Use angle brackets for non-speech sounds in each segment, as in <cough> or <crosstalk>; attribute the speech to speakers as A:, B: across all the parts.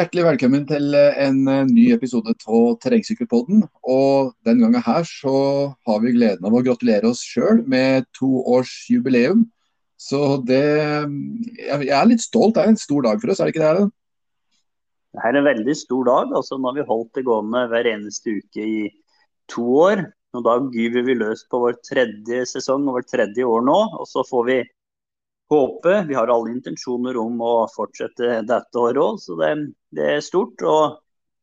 A: Hjertelig velkommen til en ny episode av Terrengsykkelpodden. Og den gangen her så har vi gleden av å gratulere oss sjøl med to års jubileum. Så det Jeg er litt stolt. Det er en stor dag for oss, er det ikke det? Her?
B: Det er en veldig stor dag. altså Nå har vi holdt det gående hver eneste uke i to år. Og Da gyver vi løs på vår tredje sesong og vårt tredje år nå. Og så får vi håpe Vi har alle intensjoner om å fortsette dette året òg, så det, det, er stort. og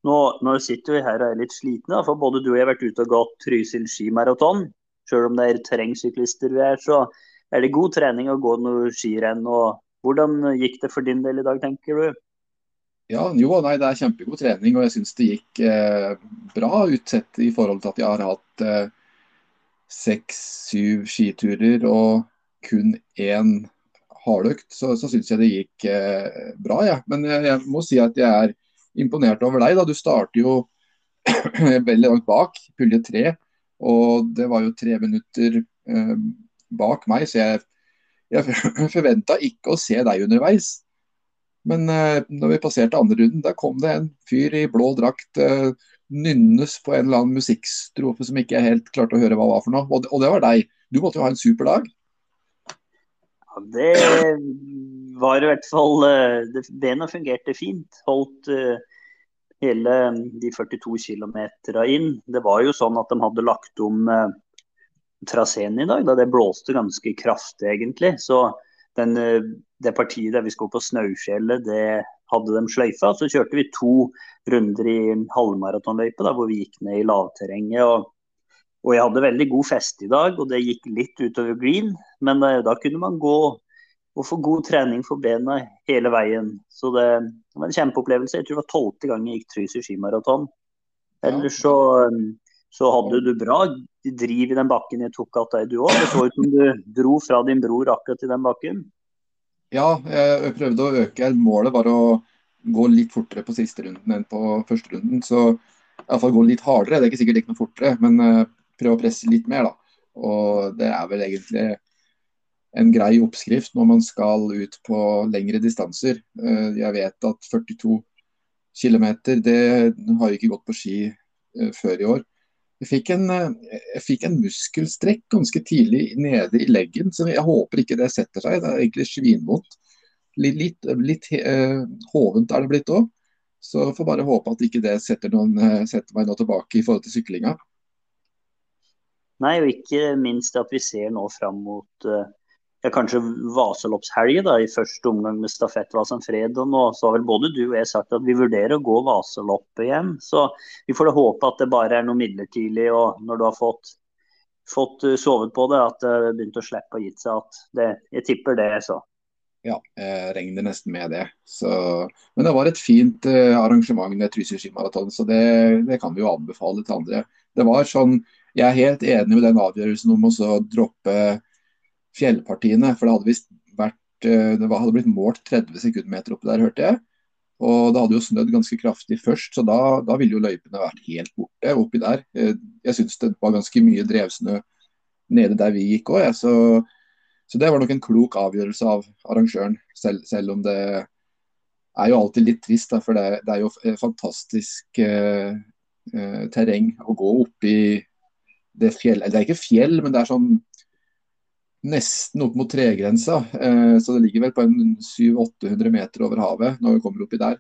B: nå, nå, sitter vi her og er litt slitne, for både du og jeg har vært ute og gått Trysil skimaraton. Selv om det er terrengsyklister vi er, så er det god trening å gå noe skirenn. og Hvordan gikk det for din del i dag, tenker du?
A: Ja, jo, nei, Det er kjempegod trening, og jeg syns det gikk eh, bra utsett i forhold til at jeg har hatt eh, seks-syv skiturer og kun én hardøkt. Så, så syns jeg det gikk eh, bra. Ja. Men jeg, jeg, må si at jeg er imponert over deg. da. Du starter jo <clears throat> veldig langt bak, pulje tre. Og det var jo tre minutter eh, bak meg, så jeg, jeg <laughs> forventa ikke å se deg underveis. Men eh, når vi passerte andre runden, da kom det en fyr i blå drakt eh, nynnes på en eller annen musikkstrofe som ikke jeg helt klarte å høre hva var for noe. Og det, og det var deg. Du måtte jo ha en super dag?
B: Det var i hvert fall uh, det, Bena fungerte fint. Holdt hele de 42 km inn. Det var jo sånn at de hadde lagt om traseen i dag. Da det blåste ganske kraftig, egentlig. Så den det partiet der vi skulle på Snaufjellet, det hadde de sløyfa. Så kjørte vi to runder i halvmaratonløype hvor vi gikk ned i lavterrenget. Og, og, jeg hadde veldig god fest i dag, og det gikk litt utover green. Men da, eh, da kunne man gå og få god trening for bena hele veien. Så det, det var en kjempeopplevelse. Jeg tror det var tolvte gang jeg gikk Trysil skimaraton. Ellers så, så hadde du bra driv i den bakken jeg tok av deg, du òg. Det så ut som du dro fra din bror akkurat i den bakken.
A: Ja, jeg prøvde å øke. Målet var å gå litt fortere på siste runden enn på første runden. Så iallfall gå litt hardere. Det er ikke sikkert det gikk noe fortere, men uh, prøve å presse litt mer, da. Og det er vel egentlig en grei oppskrift når man skal ut på lengre distanser. Uh, jeg vet at 42 km, det har jeg ikke gått på ski uh, før i år. Jeg fikk, en, eh, jeg fikk en muskelstrekk ganske tidlig nede i leggen, så jeg håper ikke det setter seg. Det er egentlig svinvondt. Litt, litt, litt hovent er det blitt òg. Så får bare håpe at ikke det setter, noen, eh, setter meg nå tilbake i forhold til syklinga.
B: Nei, og ikke minst at vi ser nå fram mot uh, ja, kanskje Vaseloppshelg i første omgang med stafettvasen fred. Og så har vel både du og jeg sagt at vi vurderer å gå Vaseloppet igjen. Så vi får da håpe at det bare er noe midlertidig, og når du har fått, fått eh, sovet på det, at det begynte å slippe å gitt seg. at det, Jeg tipper det, så.
A: Ja, jeg regner nesten med det. Så, men det var et fint uh, arrangement med Trysil skimaraton, så det, det, kan vi jo anbefale til andre. Det var sånn, Jeg er helt enig med den avgjørelsen om å droppe fjellpartiene. For det hadde visst vært eh, Det hadde blitt målt 30 sekundmeter oppi der, hørte jeg. Og det hadde jo snødd ganske kraftig først, så da, da ville jo løypene vært helt borte oppi der. Eh, jeg syns det var ganske mye drevsnø nede der vi gikk òg, så, så, det var nok en klok avgjørelse av arrangøren. Selv, selv om det er jo alltid litt trist, da, for det, det, er jo fantastisk eh, eh, terreng å gå oppi det fjell... Det er ikke fjell, men det er sånn nesten opp mot tregrensa. Eh, så det ligger vel på en 700-800 meter over havet når vi kommer oppi der.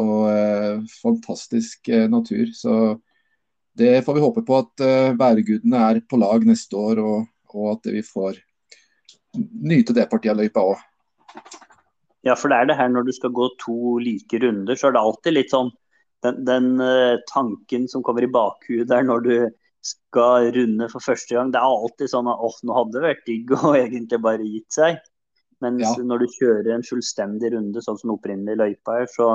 A: Og eh, fantastisk eh, natur. Så det får vi håpe på at eh, værgudene er på lag neste år, og, og at vi får nyte det partiet av løypa òg.
B: Ja, for det er det her når du skal gå to like runder, så er det alltid litt sånn den, den uh, tanken som kommer i bakhuet der når du skal runde for første gang. Det er alltid sånn at åh, nå hadde det vært digg å <laughs> egentlig bare gitt seg. Mens ja. når du kjører en fullstendig runde, sånn som opprinnelig løypa her, så,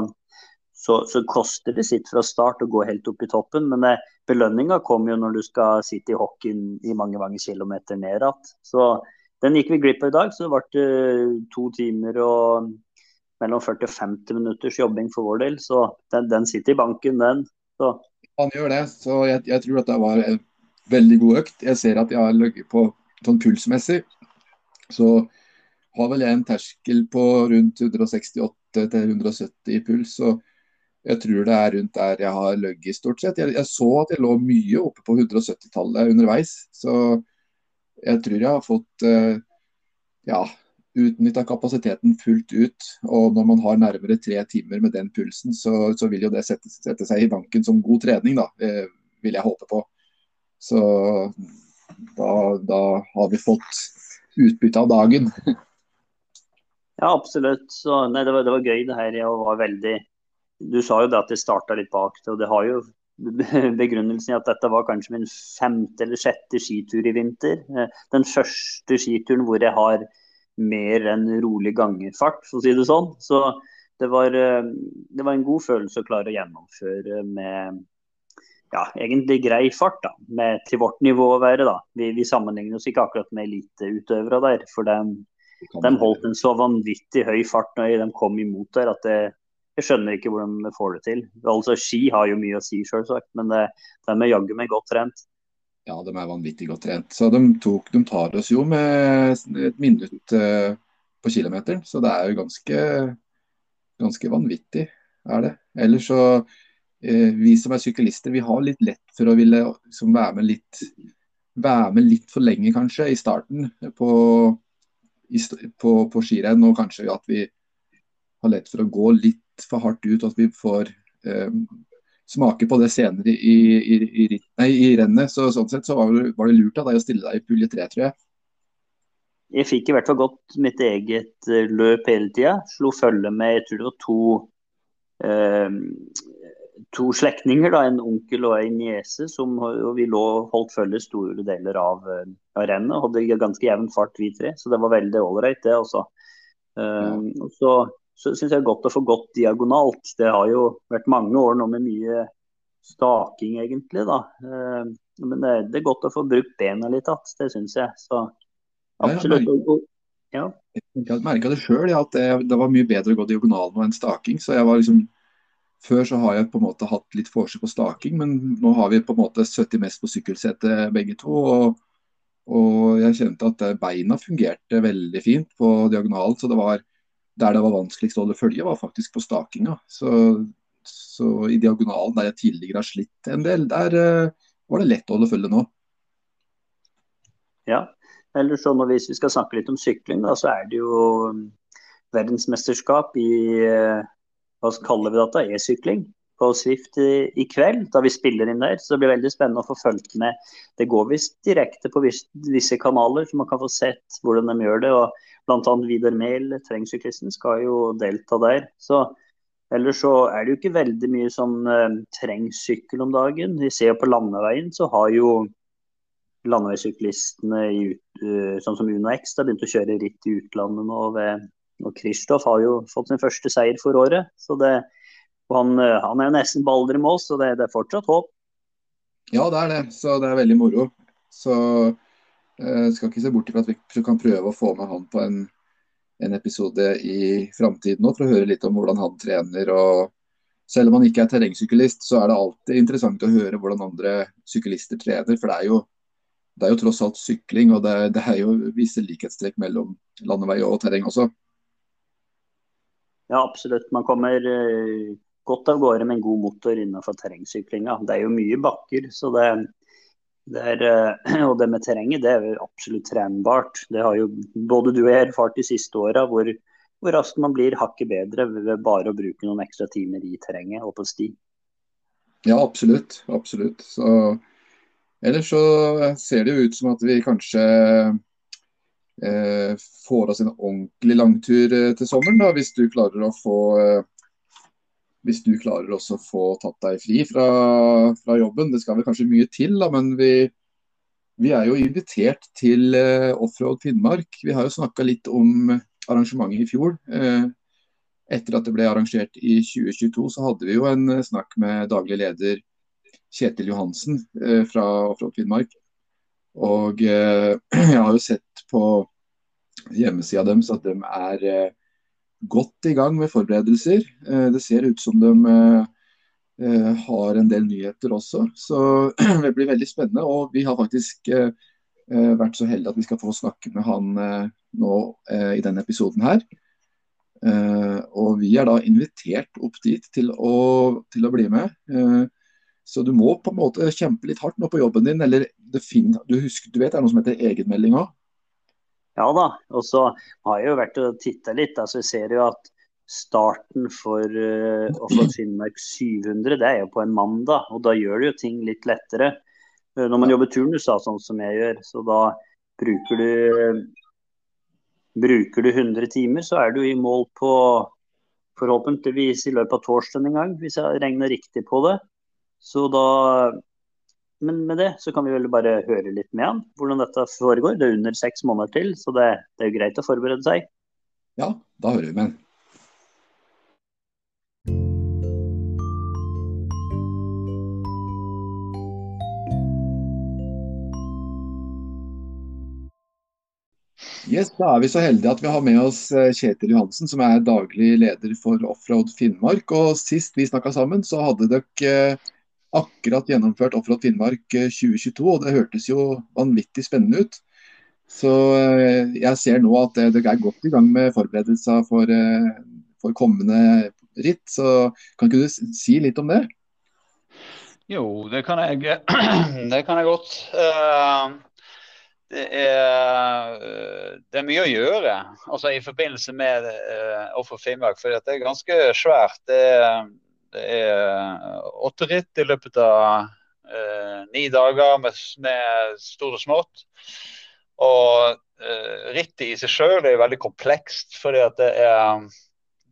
B: så, så, koster det sitt fra start å gå helt opp i toppen. Men eh, belønninga kommer jo når du skal sitte i hockeyen i mange mange kilometer ned igjen. Så den gikk vi glipp av i dag. Så det ble to timer og mellom 40 og 50 minutters jobbing for vår del. Så den, den sitter i banken, den. Så
A: han gjør det, så jeg, jeg, tror det var en veldig god økt. Jeg ser at jeg har ligget på sånn pulsmessig, så har vel jeg en terskel på rundt 168 til 170 i puls. Så jeg tror det er rundt der jeg har ligget stort sett. Jeg, jeg, så at jeg lå mye oppe på 170-tallet underveis. Så jeg tror jeg har fått uh, ja, utnytta kapasiteten fullt ut. Og når man har nærmere tre timer med den pulsen, så, så vil jo det sette, sette, seg i banken som god trening, da. eh, vil jeg håpe på. Så da, da har vi fått utbytte av dagen. <laughs>
B: ja, absolutt. Så, nei, det, var, det, var, gøy det her. Jeg var veldig du sa jo det at det starta litt bak og det har jo <laughs> begrunnelsen i at dette var kanskje min femte eller sjette skitur i vinter. Eh, den første skituren hvor jeg har mer enn rolig gangerfart, for å si det sånn. Så det var, eh, det var en god følelse å klare å gjennomføre med ja, egentlig grei fart, da, med, til vårt nivå å være. da. Vi, vi sammenligner oss ikke akkurat med eliteutøvere der, for de, de holdt en så vanvittig høy fart når de kom imot der at det, jeg skjønner ikke hvordan de får det til. Altså Ski har jo mye å si, selvsagt, men det, de er jaggu meg godt trent.
A: Ja, de er vanvittig godt trent. Så de, tok, de tar oss jo med et minutt uh, på kilometeren, så det er jo ganske, ganske vanvittig, er det. Ellers så uh, Vi som er syklister, vi har litt lett for å ville liksom, være, med litt, være med litt for lenge, kanskje, i starten på, i, på, på skirenn. Og kanskje at vi har lett for å gå litt for hardt ut, og at vi får eh, smake på det senere i, i, i, nei, i, rennet. Så Sånn sett så var det, var det lurt av deg å stille deg i pulje tre, tror jeg.
B: Jeg fikk i hvert fall gått mitt eget eh, løp hele tida. Slo følge med jeg tror det var to eh, to slektninger, da, en onkel og en niese, som og vi lå holdt følge store deler av, eh, av rennet. Hadde ganske jevn fart, vi tre, så det var veldig ålreit, det også. Eh, ja. og så så syns jeg det godt å få gått diagonalt. Det har jo vært mange år nå med mye staking, egentlig. da. Eh, men det, er godt å få brukt bena litt igjen, det syns jeg. Så absolutt.
A: Ja. Jeg merka det sjøl, ja, at det, det, var mye bedre å gå diagonal nå enn staking. så jeg var liksom før så har jeg på en måte hatt litt forskjell på staking, men nå har vi på en måte 70 mest på sykkelsetet begge to. Og, og jeg kjente at beina fungerte veldig fint på diagonalen. Så det var, der det var vanskeligst å holde følge, var faktisk på stakinga. Så, så, i diagonalen der jeg tidligere har slitt en del, der uh, var det lett å holde følge nå.
B: Ja, eller så når vi, hvis vi skal snakke litt om sykling, da, så er det jo um, verdensmesterskap i uh, hva kaller vi dette, e-sykling på Swift i, i, kveld, da vi spiller inn der. Så det blir veldig spennende å få fulgt med. Det går visst direkte på visse, visse kanaler, så man kan få sett hvordan de gjør det. og Bl.a. Vidar Mehl, terrengsyklisten, skal jo delta der. Så Ellers så er det jo ikke veldig mye sånn eh, trengsykkel om dagen. Vi ser jo på landeveien så har jo landeveissyklistene uh, sånn som Uno X har begynt å kjøre ritt i utlandet nå. Ved, og Kristoff har jo fått sin første seier for året. så det han, uh, han, er jo nesten på alder med oss, så det, det, er fortsatt håp.
A: Ja, det er det. Så det er veldig moro. Så eh, skal ikke se bort fra at vi kan prøve å få med han på en, en episode i framtiden for å høre litt om hvordan han trener. og Selv om han ikke er terrengsyklist, så er det alltid interessant å høre hvordan andre syklister trener. For det er jo, det er jo tross alt sykling, og det, det er jo visse likhetstrekk mellom landevei og terreng også.
B: Ja, absolutt. Man kommer uh, godt av gårde med en god motor innenfor terrengsyklinga. Det er jo mye bakker, så det, det er, eh, <clears throat> og det med terrenget det er absolutt trenbart. Det har jo både du og jeg erfart de siste åra, hvor, hvor raskt man blir hakket bedre ved bare å bruke noen ekstra timer i terrenget og på sti.
A: Ja, absolutt. Absolutt. Så, ellers så ser det jo ut som at vi kanskje eh, får oss en ordentlig langtur eh, til sommeren, da, hvis du klarer å få eh, hvis du klarer også å få tatt deg fri fra, fra, jobben. Det skal vel kanskje mye til, da, men vi, vi er jo invitert til uh, Offroad Finnmark. Vi har jo snakka litt om arrangementet i fjor. Uh, etter at det ble arrangert i 2022, så hadde vi jo en uh, snakk med daglig leder Kjetil Johansen uh, fra Offroad Finnmark. Og <clears throat> jeg har jo sett på hjemmesida deres at de er godt i gang med forberedelser. Eh, det ser ut som de eh, eh, har en del nyheter også. Så <clears throat> det blir veldig spennende. Og vi har faktisk vært så heldige at vi skal få snakke med han nå i denne episoden her. Og vi er da invitert opp dit til å, til å bli med. Så du må på en måte kjempe litt hardt nå på jobben din. Eller finner, du, husker, du vet det er noe som heter egenmelding òg?
B: Ja da. Og så har jeg jo vært og titta litt. altså Jeg ser jo at starten for å få Finnmark 700, det er jo på en mandag. Og da gjør det jo ting litt lettere. Uh, når man jobber turnus, da, sånn som jeg gjør, så da bruker du Bruker du 100 timer, så er du i mål på forhåpentligvis i løpet av torsdagen en gang, hvis jeg regner riktig på det. Så da Men med det så kan vi vel bare høre litt med han hvordan dette foregår. Det er under seks måneder til, så det, det er jo greit å forberede seg.
A: Ja, da hører vi med. Yes, Da er vi så heldige at vi har med oss eh, Kjetil Johansen, som er daglig leder for Offroad Finnmark. Og Sist vi snakka sammen, så hadde dere eh, akkurat gjennomført Offroad Finnmark 2022. Eh, og Det hørtes jo vanvittig spennende ut. Så jeg ser nå at det, er godt i gang med forberedelser for, for kommende ritt. Så kan ikke du si litt om det?
C: Jo, det kan jeg, <clears throat> det kan jeg godt. Det er, eh, det er, mye å gjøre altså i forbindelse med Offer Finnmark. For det er ganske svært. Det er, det er åtte ritt i løpet av eh, ni dager med, med, stort og smått. Og eh, rittet i seg sjøl er veldig komplekst. fordi det er,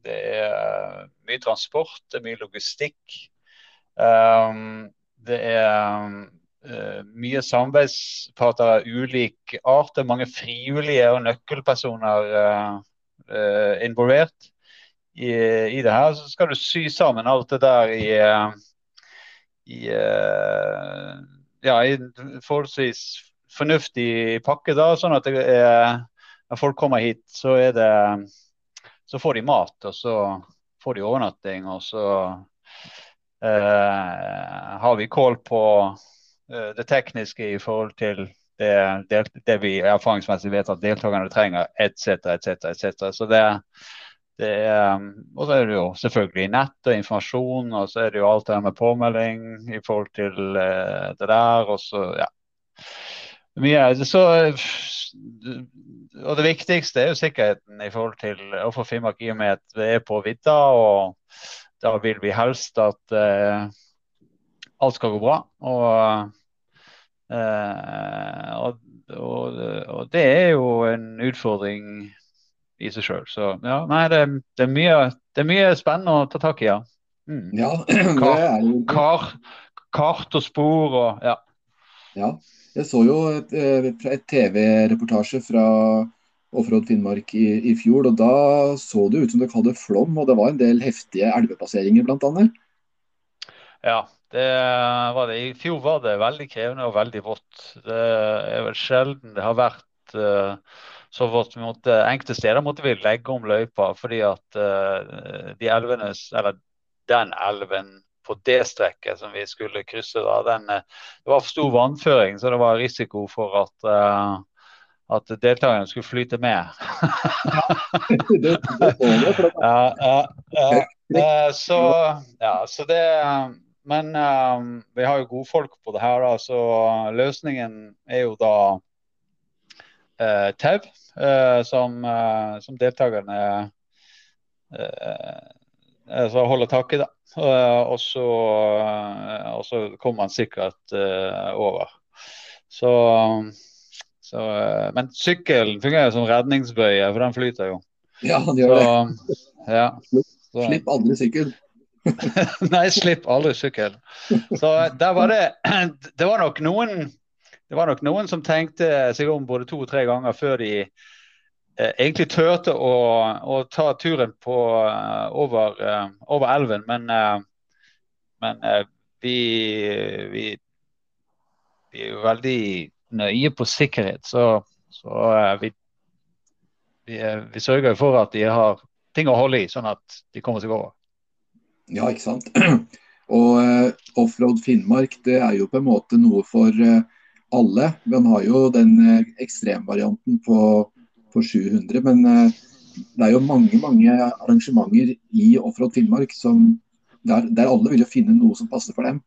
C: det er mye transport, det er mye logistikk. Um, det er uh, mye samarbeidsparter av ulik art. Det er mange frivillige og nøkkelpersoner uh, uh, involvert i, i, det her. Så skal du sy sammen alt det der i, i ja, i forholdsvis fornuftig pakke, da, sånn at er, når folk kommer hit, så det så får de mat, og så får de overnatting, og så eh, har vi kål på Eh, det tekniske i forhold til det, det, det vi erfaringsmessig vet at deltakerne trenger, etc., etc., etc. Så det er, um, og så er det jo selvfølgelig nett og informasjon, og så er det jo alt det med påmelding i forhold til eh, det der. Og så, ja. Mye, så, og det viktigste er jo sikkerheten i forhold til å få Finnmark, i og med at vi er på vidda. og Da vil vi helst at eh, alt skal gå bra. Og, eh, og, og, og, det er jo en utfordring i seg sjøl. Så ja, nei, det, det, er mye, det, er mye, spennende å ta tak i, ja.
A: Mm. ja <clears throat> det er jo
C: Kar, kart og spor og ja.
A: ja. Jeg så jo et, eh, et TV-reportasje fra Offroad Finnmark i, i, fjor, og da så det ut som dere hadde flom, og det var en del heftige elvepasseringer bl.a.
C: Ja, det var det. I fjor var det veldig krevende og veldig vått. Det er vel sjelden det har vært uh, så. Måtte, enkelte steder måtte vi legge om løypa fordi at uh, de elvene, eller den elven på det strekket som vi skulle krysse, da, den, uh, det var for stor vannføring, så det var risiko for at at deltakerne skulle flyte med. ja, <laughs> ja, ja. Så, ja, så det men um, vi har jo godfolk på det her, da, så løsningen er jo da uh, tau, uh, som, uh, som deltakerne altså holder tak i. da. og, så, og så kommer man sikkert over. Så, så Men sykkelen fungerer som redningsbøye, for den flyter jo.
A: Ja, han gjør så, det. Ja. Slipp aldri sykkel. <laughs>
C: Nei, slipp aldri sykkel. Så der var det <clears throat> Det var nok noen det var nok noen som tenkte seg om både to og tre ganger før de eh, egentlig turte å, å, ta turen på, uh, over, eh, over, elven. Men, eh, men vi, vi, vi, er jo veldig nøye på sikkerhet. Så, så vi, vi, vi sørger for at de har ting å holde i, sånn at de kommer seg over.
A: Ja, ikke sant. <clears throat> Og uh, Offroad Finnmark det er jo på en måte noe for uh, alle. Man har jo den uh, ekstremvarianten på, på 700, men det er jo mange mange arrangementer i Offroad Finnmark som der, der, alle vil jo finne noe som passer for dem.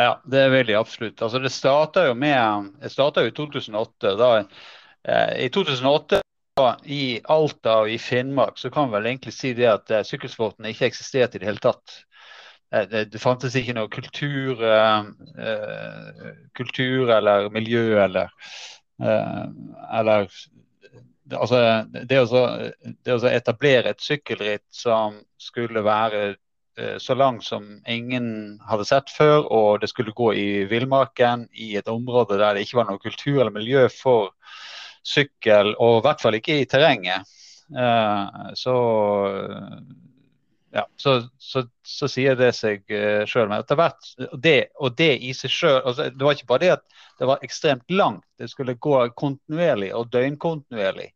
C: Ja, det vil de absolutt. Altså, det starta jo med Det starta i 2008. Da, eh, I 2008 i Alta og i Finnmark så kan vi vel egentlig si det at eh, sykkelsporten ikke eksisterte i det hele tatt. Eh, det, fantes ikke noe kultur, eh, kultur eller miljø eller, eh, eller altså, det, å, det å etablere et sykkelritt som skulle være eh, så langt som ingen hadde sett før, og det skulle gå i villmarken, i et område der det ikke var noe kultur eller miljø for sykkel, og i hvert fall ikke i terrenget. Eh, så ja, så, så, så, sier det seg uh, sjøl. Men etter hvert, det, og det i seg sjøl altså, Det var ikke bare det at det var ekstremt langt, det skulle gå kontinuerlig og døgnkontinuerlig.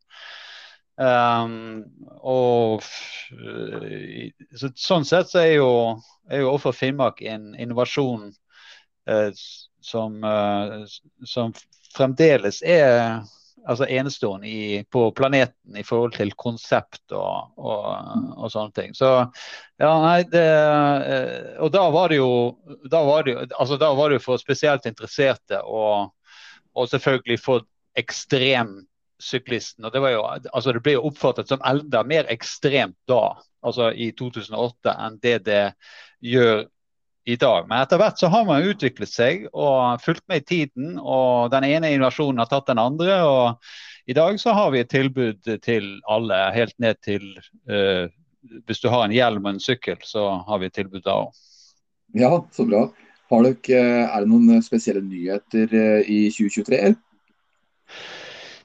C: Um, og uh, så, Sånn sett så er jo, er jo overfor Finnmark en innovasjon uh, som, uh, som fremdeles er altså enestående i, på planeten i forhold til konsept og, og, og, sånne ting. Så ja, nei, det, eh, Og da var det jo da var det, altså, da var det for spesielt interesserte og, og selvfølgelig for ekstremsyklisten. Og det, altså, det ble jo oppfattet som enda mer ekstremt da, altså i 2008, enn det det gjør i dag. Men etter hvert så har man utviklet seg og fulgt med i tiden. og Den ene innovasjonen har tatt den andre. og I dag så har vi et tilbud til alle, helt ned til uh, Hvis du har en hjelm og en sykkel, så har vi et tilbud da òg.
A: Ja, så bra. Dere, er det noen spesielle nyheter eh, i 2023?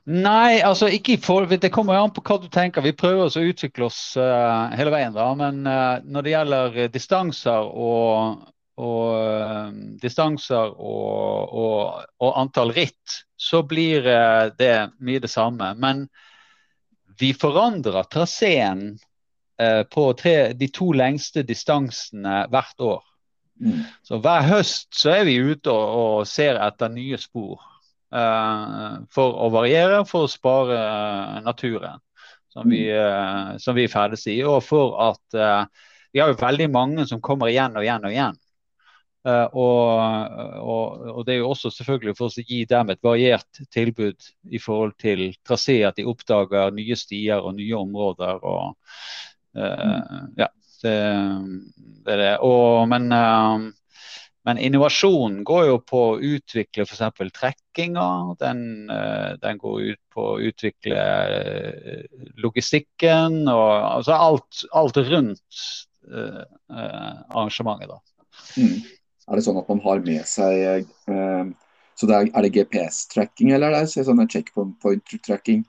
C: Nei, altså ikke i forhold, det kommer an på hva du tenker. Vi prøver å utvikle oss uh, hele veien. da, Men uh, når det gjelder distanser og, og uh, distanser og, og, og, antall ritt, så blir uh, det mye det samme. Men vi forandrer traseen uh, på tre, de to lengste distansene hvert år. Mm. Så Hver høst så er vi ute og, og ser etter nye spor for å variere, for å spare naturen som vi, uh, som vi ferdes i. Og for at vi har jo veldig mange som kommer igjen og igjen og igjen. Uh, og, og, og, det er jo også selvfølgelig for å gi dem et variert tilbud i forhold til trasé, at de oppdager nye stier og nye områder. og uh, ja, det, det, er det. Og, men, uh, men innovasjonen går jo på å utvikle f.eks. trekkinga. Den, den, går ut på å utvikle logistikken og altså alt, alt rundt arrangementet. da. Mm.
A: Er det sånn at man har med seg eh, så det er, er, det GPS-tracking, eller er det sånn checkpoint-tracking?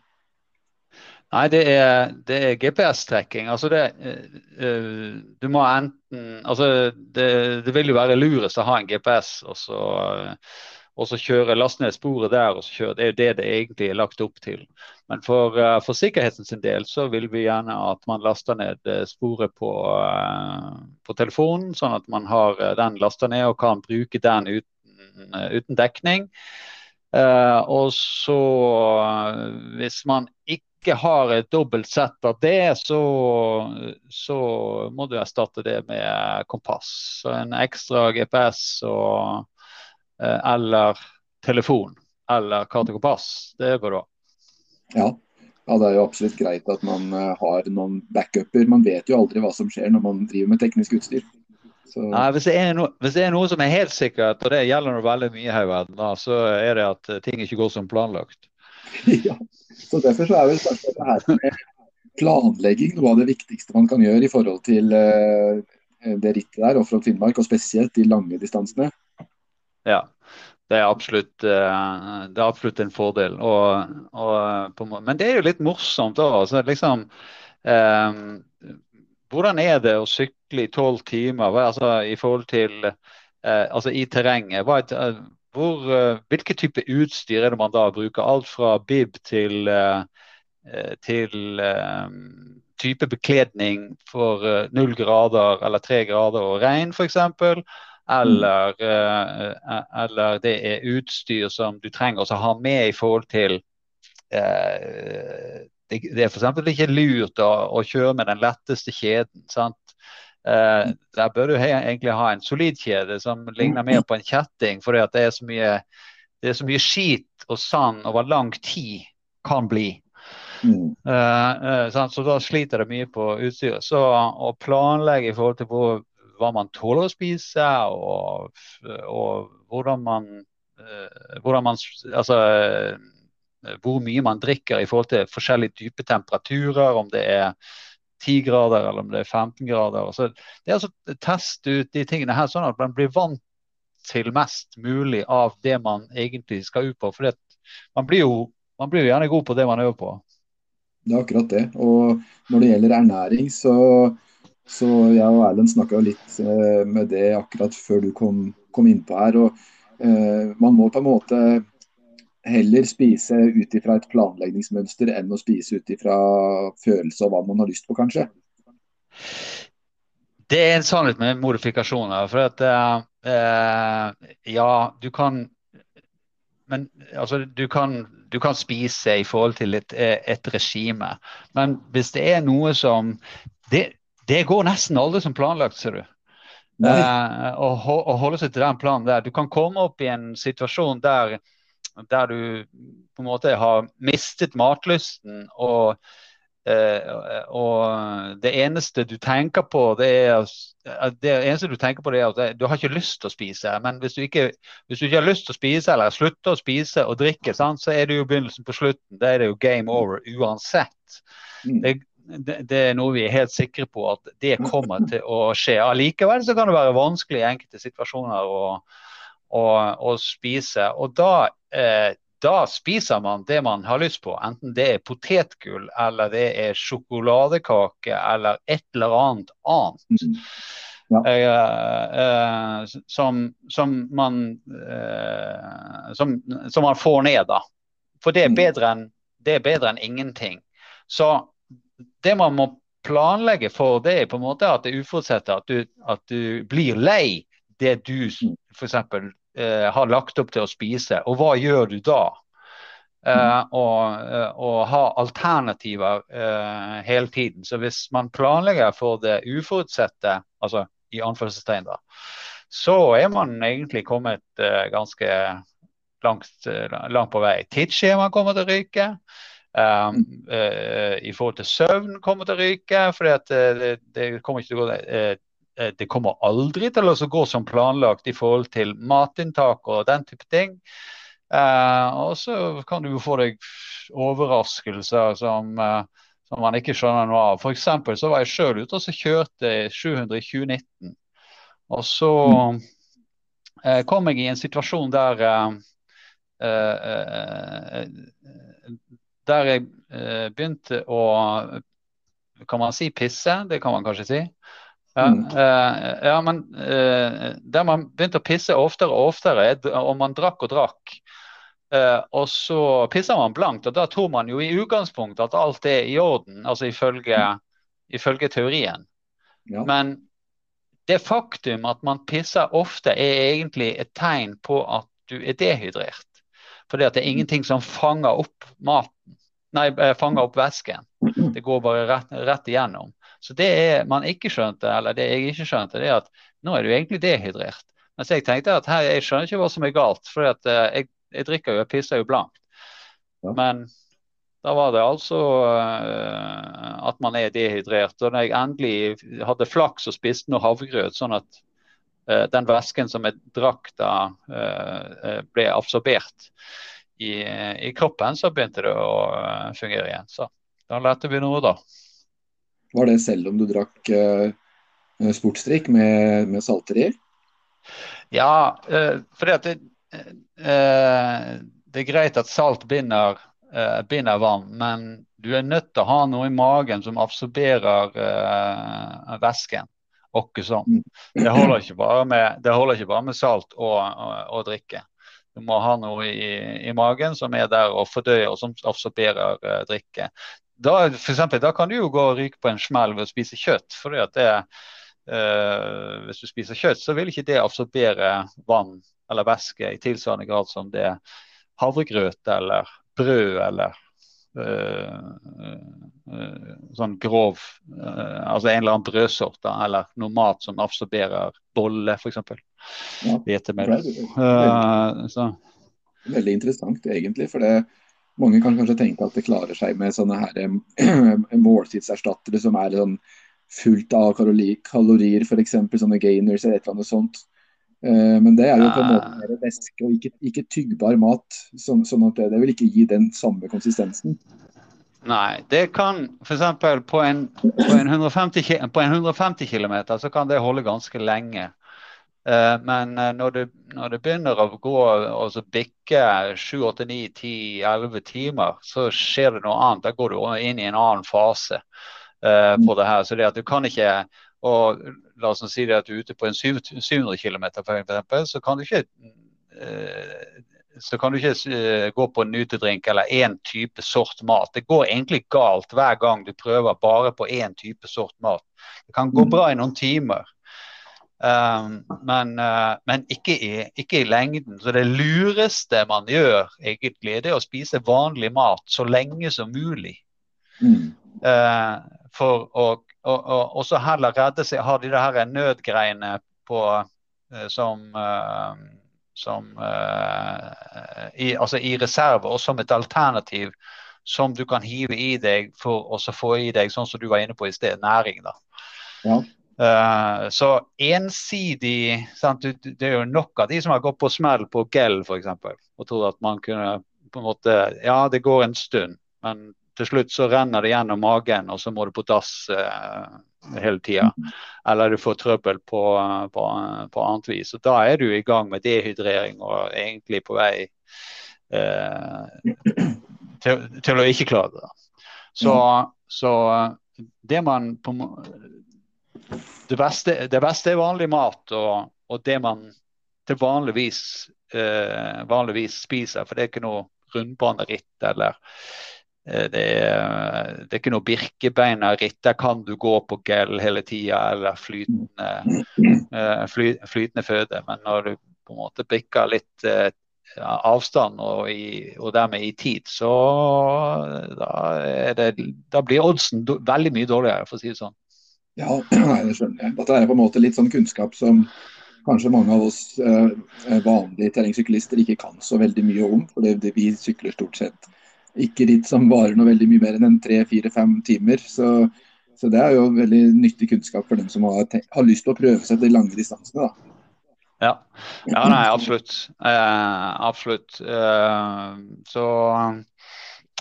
C: Nei, det er, er GPS-tracking. Altså det, uh, du må enten altså det, det, vil jo være lurest å ha en GPS og så, uh, og så kjøre, laste ned sporet der. og så kjøre, Det er jo det det egentlig er lagt opp til. Men for, uh, for sin del så vil vi gjerne at man laster ned uh, sporet på, uh, på, telefonen, sånn at man har den lasta ned og kan bruke den uten, uten dekning. og så hvis man ikke har et dobbelt sett av det, så, så må du erstatte det med kompass. Så en ekstra GPS og Eh, eller telefon eller kart og kompass. Det er bra.
A: Ja. ja, det er jo absolutt greit at man eh, har noen backuper. Man vet jo aldri hva som skjer når man driver med teknisk utstyr.
C: Nei, hvis, det no, hvis, det er noe som er helt sikkert, og det gjelder noe veldig mye her i verden, da, så er det at ting ikke går som planlagt. <laughs>
A: Ja, så Derfor så er vel spørsmålet her med planlegging noe av det viktigste man kan gjøre i forhold til uh, det rittet der, og fra Finnmark, og spesielt de lange distansene.
C: Ja, det er absolutt, eh, det er absolutt en fordel. Og, og, men det er jo litt morsomt òg. Altså, liksom, eh, hvordan er det å sykle i tolv timer altså, i forhold til eh, altså, i terrenget? Eh, hvor, eh, hvilke type utstyr er det man da bruker? Alt fra bib til, til type bekledning for null grader eller tre grader og regn, f.eks. Mm. eller, uh, eller det er utstyr som du trenger å ha med i forhold til uh, det, det er f.eks. ikke lurt å, å, kjøre med den letteste kjeden. sant? Uh, der bør du he egentlig ha en solid kjede som ligner mer på en kjetting, for det er så mye, det er så mye skit og sand over lang tid kan bli. Mm. Uh, uh, så da sliter det mye på utstyret. Så å planlegge i forhold til hvor, hva man tåler å spise, og, og hvordan man, hvordan man Altså hvor mye man drikker i forhold til forskjellige dype temperaturer, om det er 10 grader eller om det er 15 grader. Så det er altså å teste ut de tingene her, sånn at man blir vant til mest mulig av det man egentlig skal ut på. For man blir, jo, man blir jo gjerne god på det man øver på.
A: Det er akkurat det. Og når det gjelder ernæring, så, så jeg og Erlend snakka litt eh, med det akkurat før du kom, kom innpå her. og eh, Man må på en måte heller spise ut ifra et planleggingsmønster enn å spise ut ifra følelse og hva man har lyst på, kanskje?
C: Det er en sannhet med modifikasjoner. For at uh, ja, du kan Men altså, du kan, du kan spise i forhold til et, et, regime. Men hvis det er noe som Det, det går nesten aldri som planlagt, ser du. Uh, å, å holde seg til den planen der. Du kan komme opp i en situasjon der der du på en måte har mistet matlysten. og Uh, og det eneste du tenker på, det er, det eneste du tenker på det er at du har ikke lyst til å spise. Men hvis du ikke, hvis du ikke har lyst til å spise eller slutter å spise og drikke, sant, så er det jo begynnelsen på slutten. Da er det jo game over uansett. Mm. Det, det, det, er noe vi er helt sikre på at det kommer til å skje. Allikevel så kan det være vanskelig i enkelte situasjoner å, å, å spise. Og da eh, da spiser man det man har lyst på. Enten det er potetgull, eller det er sjokoladekake, eller et eller annet annet. Mm. Ja. Eh, eh, som, som, man, eh, som, som, man får ned, da. For det er mm. bedre enn, det er bedre enn ingenting. Så det man må planlegge for, det er på en måte at det uforutsette at, at du blir lei det du f.eks eh, har lagt opp til å spise, og hva gjør du da? Eh, mm. og, eh, og, ha alternativer eh, hele tiden. Så hvis man planlegger for det uforutsette, altså i anførselstegn, da, så er man egentlig kommet eh, ganske langt, eh, langt, på vei. Tidsskjema kommer til å ryke. Um, uh, I forhold til søvn kommer til å ryke. for det, det, kommer til å gå uh, Eh, det kommer aldri til å gå som planlagt i forhold til matinntak og den type ting. Uh, og så kan du jo få deg overraskelser som, uh, som man ikke skjønner noe av. F.eks. så var jeg sjøl ute og så kjørte 700 i 2019. Og så uh, kom jeg i en situasjon der Der jeg begynte å Kan man si pisse? Det kan man kanskje si. Ja, mm. uh, ja, men uh, der man begynte å pisse oftere og oftere, og man drakk og drakk. Uh, og så pisser man blankt, og da tror man jo i utgangspunktet at alt er i orden, altså ifølge, ifølge teorien. Ja. Men det faktum at man pisser ofte, er egentlig et tegn på at du er dehydrert. Fordi at det er mm. ingenting som fanger opp maten, nei, fanger opp væsken. Det går bare rett, rett igjennom. Så det er man ikke skjønte, eller det jeg ikke skjønte, det er at nå er du egentlig dehydrert. Mens jeg tenkte at her, jeg skjønner ikke hva som er galt, for uh, jeg, jeg, drikker jo, jeg pisser jo blankt. Ja. Men da var det altså uh, at man er dehydrert. Og når jeg endelig hadde flaks og spiste noe havregrøt, sånn at uh, den væsken som jeg drakk da, ble absorbert i, i, kroppen, så begynte det å fungere igjen. Så da lærte vi noe, da.
A: Var det selv om du drakk uh, sportsdrikk med, med salter i?
C: Ja, uh, fordi at det, uh, det er greit at salt binder, binder, vann, men du er nødt til å ha noe i magen som absorberer væsken. Sånn. Mm. Det holder ikke bare med, det holder ikke bare med salt og, og, og, drikke. Du må ha noe i, i, magen som er der og fordøyer og som absorberer drikke da, for eksempel, da kan du jo gå og ryke på en smell ved å spise kjøtt. fordi at det, øh, Hvis du spiser kjøtt, så vil ikke det absorbere vann eller væske i tilsvarende grad som det havregrøt eller brød eller uh, sånn grov Altså en eller annen brødsort da, eller noe mat som absorberer bolle, f.eks. Ja, Hvetemel.
A: Veldig interessant, egentlig. for det mange kan kanskje tenke at det klarer seg med sånne her <clears throat> måltidserstattere som er sånn fullt av kalorier, f.eks. sånne gainers eller et eller annet sånt. Eh, men det er jo på en måte mer væske og ikke, ikke, tyggbar mat. Sånn, sånn at det, det, vil ikke gi den samme konsistensen.
C: Nei, det kan f.eks. På, på, en 150, på en 150 km så kan det holde ganske lenge. Uh, men uh, når, det, når, det, begynner å gå og bikke 7, 8, 9, 10, 11 timer, så skjer det noe annet. Da går du inn i en annen fase uh, på det her. Så det at du kan ikke og la oss si at du er ute på en 700 km, f.eks., så kan du ikke eh, så kan du ikke eh, gå på en utedrink eller én type sort mat. Det går egentlig galt hver gang du prøver bare på én type sort mat. Det kan gå bra i noen timer, um, men, uh, men ikke, i, ikke, i, lengden. Så det lureste man gjør, egentlig, det er å spise vanlig mat så lenge som mulig. Mm. Uh, for å og, og, og, så heller redde seg, ha de her nødgreiene på, som, uh, som uh, i, altså i reserve og som et alternativ som du kan hive i deg for å få i deg, sånn som du var inne på i sted, næring. da. Ja. Uh, så ensidig sant, Det er jo nok av de som har gått på smell på gel f.eks. og tror at man kunne på en måte Ja, det går en stund, men til slutt så renner det gjennom magen, og så må du på dass eh, hele tida. Eller du får trøbbel på, på, på, annet vis. Og da er du i gang med dehydrering og egentlig på vei eh, til, til, å ikke klare det. Så, så det man på, det, beste, det beste er vanlig mat, og, og det man til vanligvis, eh, vanligvis spiser. For det er ikke noe rundbaneritt eller det er, det er, ikke noe birkebeinerritt. Der kan du gå på gel hele tida eller flytende, eh, fly, flytende, føde. Men når du på en måte bikker litt eh, avstand og, i, og, dermed i tid, så da, det, da blir oddsen veldig mye dårligere, for å si det sånn.
A: Ja, <clears throat> det skjønner jeg. Dette er på en måte litt sånn kunnskap som kanskje mange av oss eh, vanlige terrengsyklister ikke kan så veldig mye om. For det, det, vi sykler stort sett ikke ritt som varer noe veldig mye mer enn en tre-fire-fem timer. Så, så, det er jo veldig nyttig kunnskap for dem som har, har lyst til å prøve seg de lange distansene. da.
C: Ja. ja, nei, absolutt. Eh, absolutt. Eh, så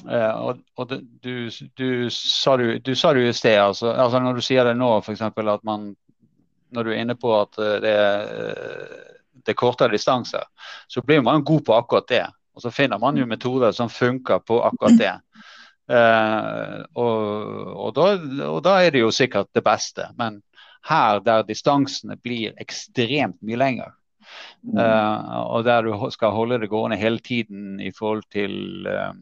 C: eh, Og, og du, du, sa du, sa det jo i sted, altså, altså, når du sier det nå, f.eks. at man Når du er inne på at det, det er kortere distanser, så blir man god på akkurat det. Og så finner man jo metoder som funker på akkurat det. Uh, og, og, da, og, da, er det jo sikkert det beste. Men her der distansene blir ekstremt mye lenger, uh, og der du skal holde det gående hele tiden i forhold til uh,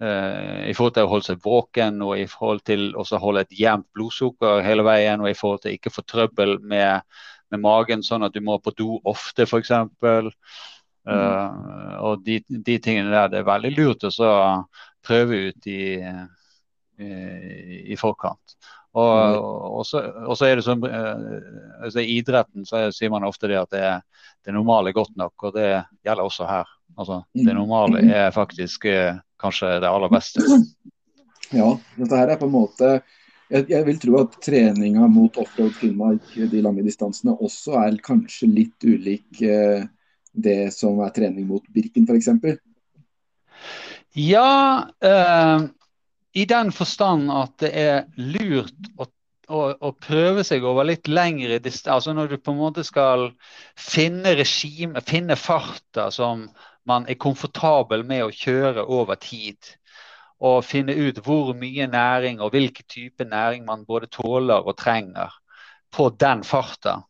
C: i forhold til å holde seg våken og i forhold til å holde et jevnt blodsukker hele veien, og i forhold til ikke få trøbbel med, med magen, sånn at du må på do ofte, f.eks. Uh, og de, de, tingene der det er veldig lurt å prøve ut i, i, i forkant. Og, og, så, og, så, er det som uh, altså I idretten så sier man ofte det at det, det normale er godt nok, og det gjelder også her. Altså, det normale mm. er faktisk uh, kanskje det aller beste.
A: Ja, dette her er på en måte jeg, jeg vil tro at treninga mot offroad Finnmark, de lange distansene, også er kanskje litt ulik eh, det som er trening mot Birken f.eks.?
C: Ja, eh, i den forstand at det er lurt å, å, å prøve seg over litt lengre distanse. Altså når du på en måte skal finne regime, finne farta som man er komfortabel med å kjøre over tid. Og finne ut hvor mye næring og hvilken type næring man både tåler og trenger på den farta.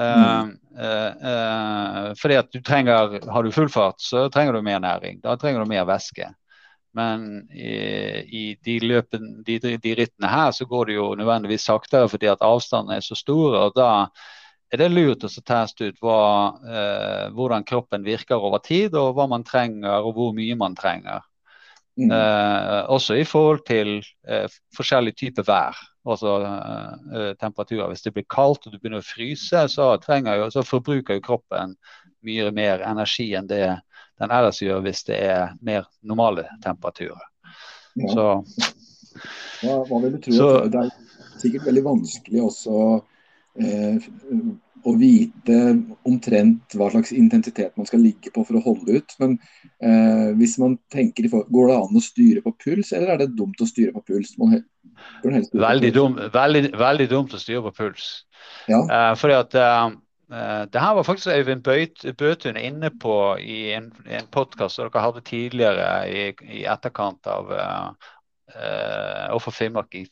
C: Mm. Uh, fordi at du trenger, Har du full fart, så trenger du mer næring. Da trenger du mer væske. Men i, i de, løpen, de, de, rittene her så går det jo nødvendigvis saktere fordi at avstandene er så store. og Da er det lurt å teste ut hva, eh, hvordan kroppen virker over tid, og hva man trenger og hvor mye man trenger. Mm. Eh, også i forhold til eh, forskjellige typer vær, altså eh, temperaturer. Hvis det blir kaldt og du begynner å fryse, så, jo, så forbruker jo kroppen mye mer energi enn det den ellers gjør hvis det er mer normale temperaturer.
A: Ja. Så, ja, hva, vil tro? Så, det er sikkert veldig vanskelig også eh, å vite omtrent hva slags intensitet man skal ligge på for å holde ut. Men eh, hvis man tenker, går det an å styre på puls, eller er det dumt å styre på puls?
C: veldig, dum, veldig, veldig, dumt å styre på puls. Ja. Eh, fordi at eh, eh det her var faktisk Øyvind Bøtun inne på i en, en podkast som dere hadde tidligere i, i etterkant av uh, uh, Overfor Finnmark i,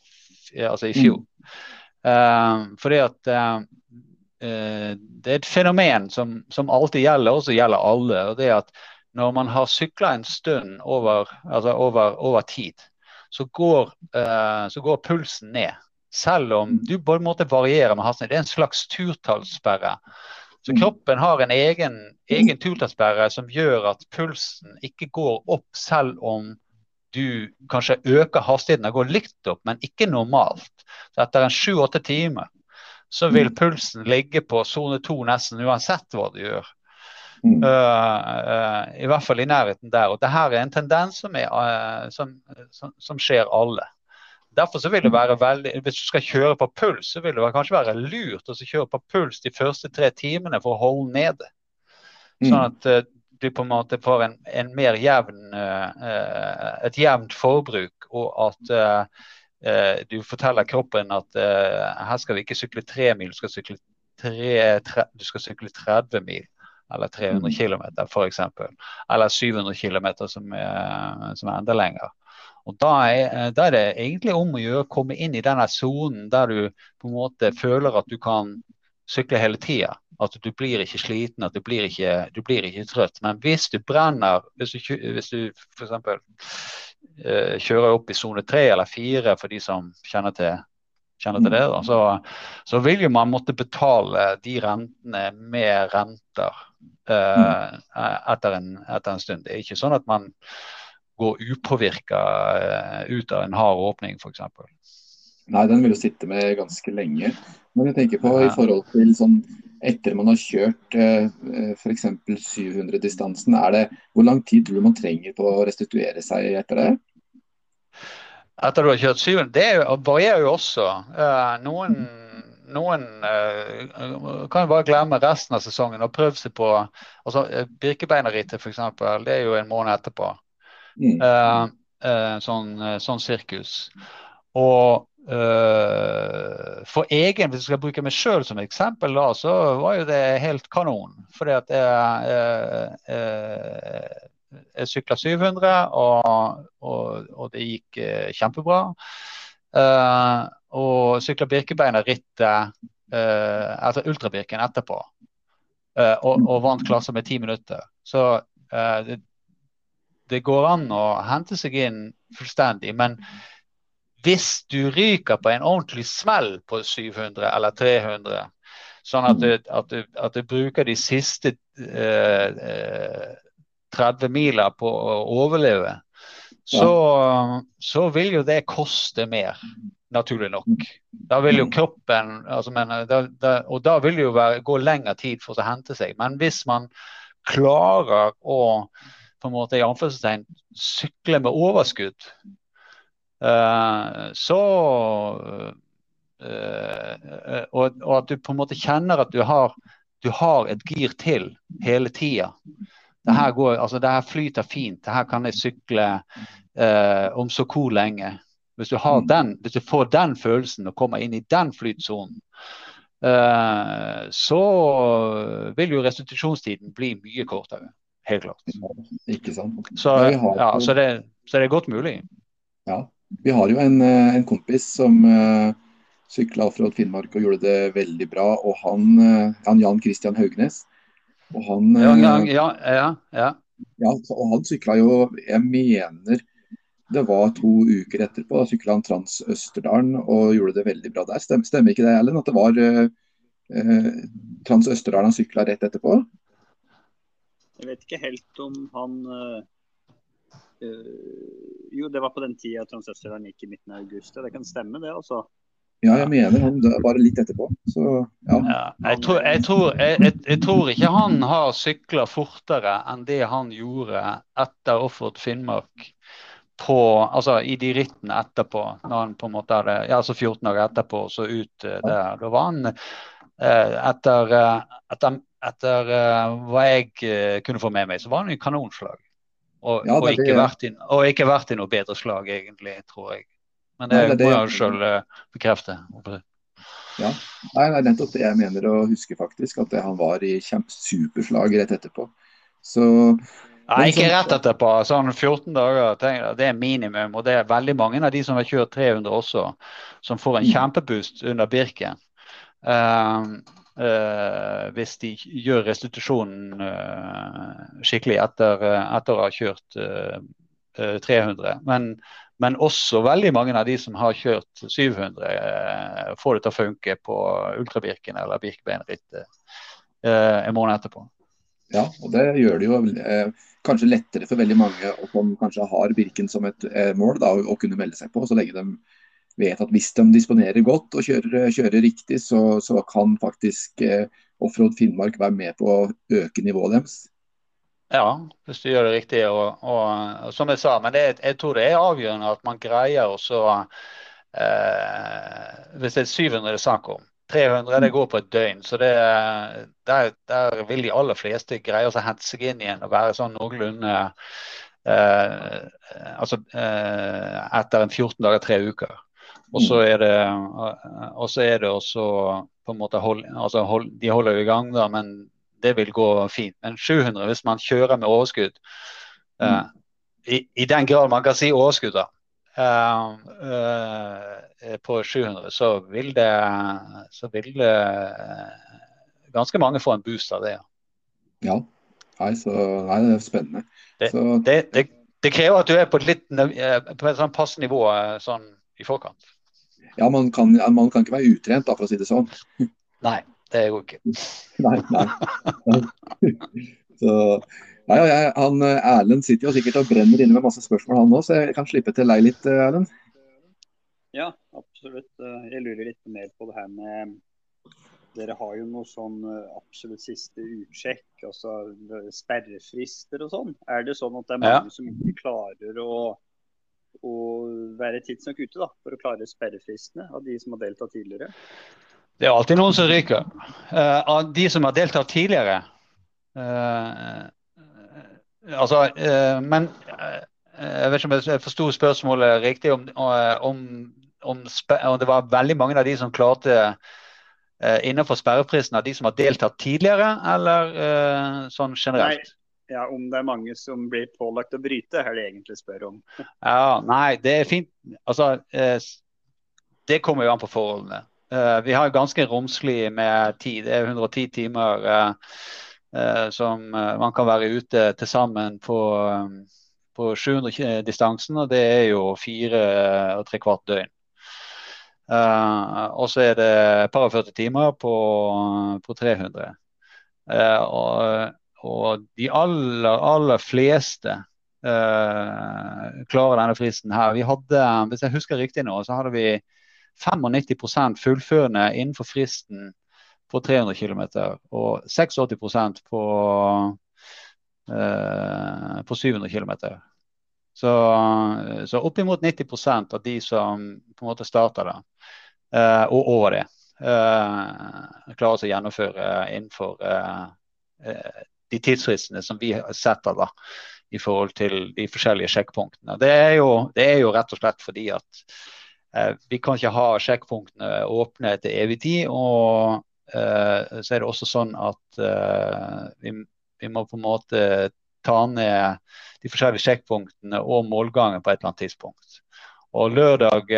C: altså i fjor. Mm. Fordi at Eh, det er et fenomen som, som, alltid gjelder, og som gjelder alle. og det er at Når man har sykla en stund over, altså over, over tid, så går, eh, så går, pulsen ned. Selv om du på en måte varierer med hastigheten. Det er en slags turtallssperre. Så mm. kroppen har en egen, egen turtallssperre som gjør at pulsen ikke går opp selv om du kanskje øker hastigheten. Den går litt opp, men ikke normalt. Så etter en sju-åtte timer så vil mm. pulsen ligge på sone to nesten uansett hva du gjør. Mm. Uh, uh, I hvert fall i nærheten der. Og det her er en tendens som, er, uh, som, som, som, skjer alle. Derfor så vil det være veldig, Hvis du skal kjøre på puls, så vil det kanskje være lurt å kjøre på puls de første tre timene for å holde nede. Mm. Sånn at du på en måte får en, en mer jevn, et jevnt forbruk, og at du forteller kroppen at eh, her skal vi ikke sykle tre mil, du skal sykle, tre, tre, du skal sykle 30 mil. Eller 300 km f.eks. Eller 700 km som, som, er enda lenger. Og da er, da er, det egentlig om å gjøre å komme inn i denne sonen der du på en måte føler at du kan sykle hele tida. At du blir ikke sliten, at du blir ikke, du blir ikke trøtt. Men hvis du brenner, hvis du, hvis du f.eks. Eh, kjører opp i sone tre eller fire for de som kjenner til, kjenner til det, da, så, så, vil jo man måtte betale de rentene med renter uh, etter, en, etter, en, stund. Det er ikke sånn at man går upåvirka uh, ut av en hard åpning, f.eks.
A: Nei, den vil jo sitte med ganske lenge. Men jeg tenker på i forhold til sånn etter man har kjørt eh, f.eks. 700-distansen, er det hvor lang tid tror du man trenger på å restituere seg etter det?
C: Etter du har kjørt 700? Det varierer jo også. Eh, noen, noen eh, kan jo bare glemme resten av sesongen og prøve seg på altså Birkebeinerrittet f.eks. Det er jo en måned etterpå. Mm. Sånn, sånn sirkus. Og for egen, hvis jeg skal bruke meg sjøl som eksempel, da, så var jo det helt kanon. Fordi at jeg, jeg, jeg, jeg sykla 700, og, og, og, det gikk uh, kjempebra. Uh, og sykla Birkebeiner-rittet, altså Ultrabirken, etterpå. Og, og, vant klasser med ti minutter. Så det, det går an å hente seg inn fullstendig. men hvis du ryker på en ordentlig smell på 700 eller 300, sånn at du, at du, at du bruker de siste eh, 30 miler på å overleve, så, så, vil jo det koste mer, naturlig nok. Da vil jo kroppen altså, men, da, da, Og da vil det jo være, gå lengre tid for å hente seg. Men hvis man klarer å på en måte i anførselstegn sykle med overskudd, uh, så uh, og, og, at du på en måte kjenner at du har, du har et gir til hele tida. Det her, går, altså det her flyter fint. Det her kan jeg sykle eh, om så hvor lenge. Hvis du, den, hvis du, får den følelsen og kommer inn i den flytsonen, eh, så vil jo restitusjonstiden bli mye kortere. Helt klart.
A: Ikke sant.
C: Så, ja, så, det, så det er godt mulig.
A: Ja, vi har jo en, eh, en kompis som uh, eh, sykla offroad Finnmark og gjorde det veldig bra. Og han, uh, han Jan Christian Haugnes. Og han,
C: ja, ja, ja, ja.
A: ja og han sykla jo, jeg mener det var to uker etterpå. Da sykla han Trans Østerdalen og gjorde det veldig bra der. Stemmer, stemmer ikke det, Ellen? At det var uh, Trans Østerdalen han sykla rett etterpå?
B: Jeg vet ikke helt om han Uh, jo, det var på den tida Transøsterdalen gikk i midten av august. Det kan stemme, det, altså.
A: Ja, jeg mener han bare litt etterpå. Så, ja.
C: ja jeg, tror, jeg, tror, jeg, jeg, tror, ikke han har sykla fortere enn det han gjorde etter Offroad Finnmark. På, altså I de rittene etterpå, når han på en måte hadde, ja, altså 14 dager etterpå, så ut uh, der. Da var han uh, etter, etter, etter hva jeg kunne få med meg, så var han i kanonslag. Og, ja, og, ikke i, og ikke vært i noe bedre slag, egentlig, tror jeg. Men det, Nei, det må jeg sjøl uh, bekrefte.
A: Ja, Nei, er nettopp det jeg mener å huske, faktisk. At han var i superslag rett etterpå. Så
C: Nei, ikke rett etterpå. Sånn 14 dager, det er minimum. Og det er veldig mange av de som har kjørt 300 også, som får en mm. kjempeboost under Birken. Uh, uh, hvis de gjør restitusjonen uh, skikkelig etter, etter, å ha kjørt 300. Men men også veldig mange av de som har kjørt 700, eh, får det til å funke på ultrabirken eller birkebeinrittet eh, en måned etterpå.
A: Ja, og det gjør det jo eh, kanskje lettere for veldig mange som kanskje har Birken som et eh, mål da, å kunne melde seg på, så lenge de vet at hvis de disponerer godt og kjører, kjører riktig, så, så, kan faktisk eh, Offroad Finnmark være med på å øke nivået deres.
C: Ja, hvis du gjør det riktig. Og, og, og som jeg sa, men det, jeg tror det er avgjørende at man greier å eh, Hvis det er 700 det er snakk om, 300 det går på et døgn. Så det, der, der vil de aller fleste greie å hente seg inn igjen og være sånn noenlunde eh, Altså eh, etter en 14 dager, tre uker. Og så er det og så er det også på en måte hold, altså hold, De holder jo i gang, da, men det vil gå fint. Men 700 hvis man kjører med overskudd, uh, i, i, den grad man kan si overskudd, da, uh, uh, på 700, så vil det, så vil det ganske mange få en boost av det.
A: Ja. Nei, så, nei det er spennende.
C: Det, så, det, det, det, krever at du er på et litt på et sånn passe nivå sånn i forkant.
A: Ja, man kan, man kan ikke være utrent, da, for å si det sånn.
C: Nei. Det går ikke. <laughs>
A: Nei, nei. <laughs> Så, nei jeg, han, Erlend sitter jo sikkert og brenner inne med masse spørsmål, han òg, så jeg kan slippe til deg litt, Erlend.
B: Ja, absolutt. Jeg lurer litt mer på det her med Dere har jo noe sånn absolutt siste utsjekk, altså sperrefrister og sånn. Er det sånn at det er mange ja. som ikke klarer å, å være tidsnok ute da, for å klare sperrefristene av de som har deltatt tidligere?
C: Det er alltid noen som ryker. Uh, av de som har deltatt tidligere uh, Altså, uh, men jeg vet ikke om jeg forsto spørsmålet riktig. Om, om, om, om, det var veldig mange av de som klarte innenfor sperreprisen av de som har deltatt tidligere, eller sånn generelt?
B: Nei, ja, Om det er mange som blir pålagt å bryte, er det egentlig spør om.
C: ja, Nei, det er fint. Altså, det kommer jo an på forholdene. Uh, vi har ganske romslig med tid. Det er 110 timer uh, uh, som man kan være ute til sammen på, på 700-distansen. Og det er jo fire og tre kvart døgn. og så er det et par og 40 timer på, på 300. Og, og, de aller, aller fleste klarer denne fristen her. Vi hadde, hvis jeg husker riktig nå, så hadde vi 95% fullførende innenfor fristen på 300 km og 86% på, eh, på 700 km. Så, så oppimot 90% av de som på en måte starter det, eh, og over det, eh, klarer å gjennomføre innenfor eh, eh, de tidsfristene som vi setter da, i forhold til de forskjellige sjekkpunktene. Det er jo, det er jo rett og slett fordi at vi kan ikke ha sjekkpunktene åpne til evig tid. Og uh, så er det også sånn at uh, vi, vi, må på en måte ta ned de forskjellige sjekkpunktene og målgangen på et eller annet tidspunkt. Og lørdag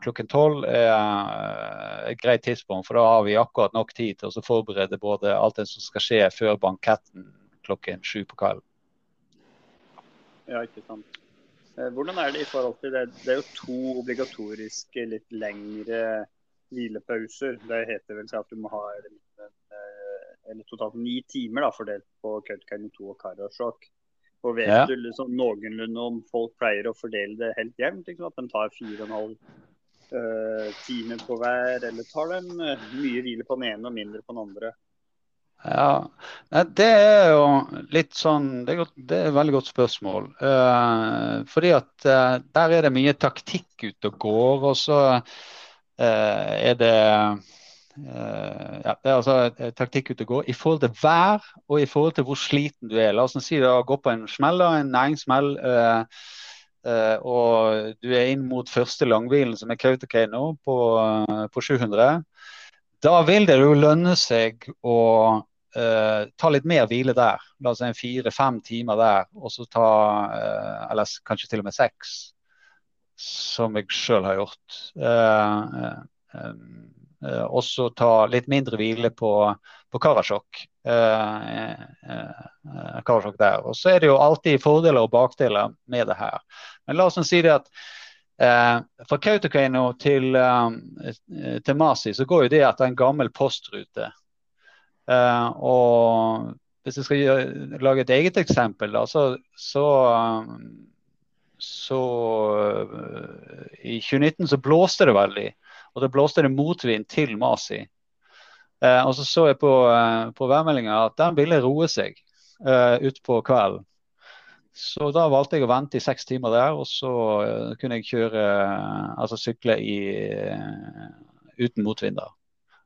C: klokken tolv er et greit tidspunkt, for da har vi akkurat nok tid til å forberede både alt det som skal skje før banketten klokken sju på kvelden.
B: Ja, ikke sant. Eh, hvordan er det i forhold til det? Det er jo to obligatoriske litt lengre hvilepauser. Det heter vel at du må ha eller totalt ni timer da, fordelt på Kautokeino 2 og Karasjok. Og vet ja. du liksom noenlunde om folk pleier å fordele det helt jevnt? Liksom, at de tar fire og en halv uh, time på hver, eller tar de mye hvile på den ene og mindre på den andre?
C: Ja, Det er jo litt sånn Det er, det er et veldig godt spørsmål. Uh, fordi at der er det mye taktikk ute og går. Og så er det Uh, ja, det er altså eh, taktikk ute og går i forhold til vær og i forhold til hvor sliten du er. La oss si du har gått på en smell, en næringssmell, uh, og du er inn mot første langhvilen, som er Kautokeino på, på 700. Da vil det jo lønne seg å ta litt mer hvile der. La oss si fire-fem timer der, og så ta Eller kanskje til og med seks, som jeg sjøl har gjort. Uh, og også ta litt mindre hvile på, på Karasjok. Karasjok der. Og så er det jo alltid fordeler og bakdeler med det her. Men la oss si det at eh, fra Kautokeino til, eh, til, Masi så går jo det etter en gammel postrute. Eh, og hvis jeg skal gjøre, lage et eget eksempel, da, så, så så I 2019 så blåste det veldig. Og det blåste det motvind til Masi. Eh, og så så jeg på, eh, på værmeldinga at den ville roe seg eh, utpå kvelden. Så da valgte jeg å vente i seks timer der, og så kunne jeg kjøre, altså sykle i, uten motvinder.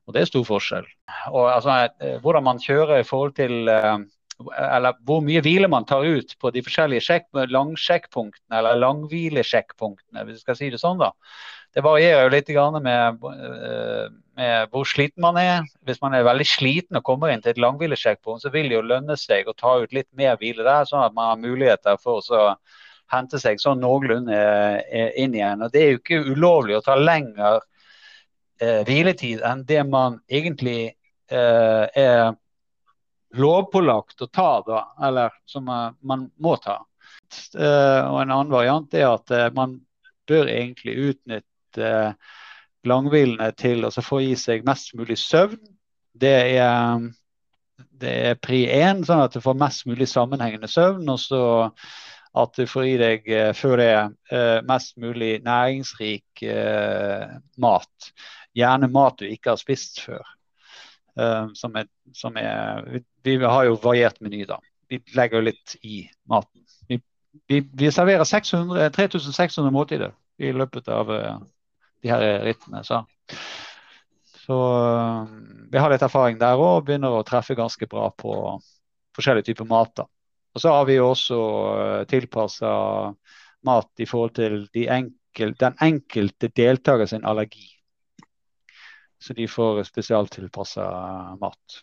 C: Og det er stor forskjell. Og altså, Hvordan man kjører i forhold til eller hvor mye hvile man tar ut på de forskjellige langsjekkpunktene, eller langhvilesjekkpunktene, hvis vi skal si det sånn. da. Det varierer jo litt med, eh, med, hvor sliten man er. Hvis man er veldig sliten og kommer inn til et langhvilesjekkpunkt, så vil det jo lønne seg å ta ut litt mer hvile der, sånn at man har muligheter for å hente seg sånn noenlunde eh, inn igjen. Og Det er jo ikke ulovlig å ta lengre eh, hviletid enn det man egentlig eh, er lovpålagt å ta, da, eller som man må ta. Og En annen variant er at man bør egentlig utnytte langhvilene til å få i seg mest mulig søvn. Det er, det er pri én, sånn at du får mest mulig sammenhengende søvn. Og så at du får i deg før det mest mulig næringsrik mat. Gjerne mat du ikke har spist før. Uh, som er, som er vi, har jo variert meny, da. Vi legger jo litt i maten. Vi, vi, vi serverer 600, 3600 måltider i løpet av uh, de her rittene. Så, så uh, vi har litt erfaring der òg og begynner å treffe ganske bra på forskjellige typer mat. da. Og så har vi også tilpassa mat i forhold til de enkel, den enkelte deltaker sin allergi. Så de får spesialtilpassa mat.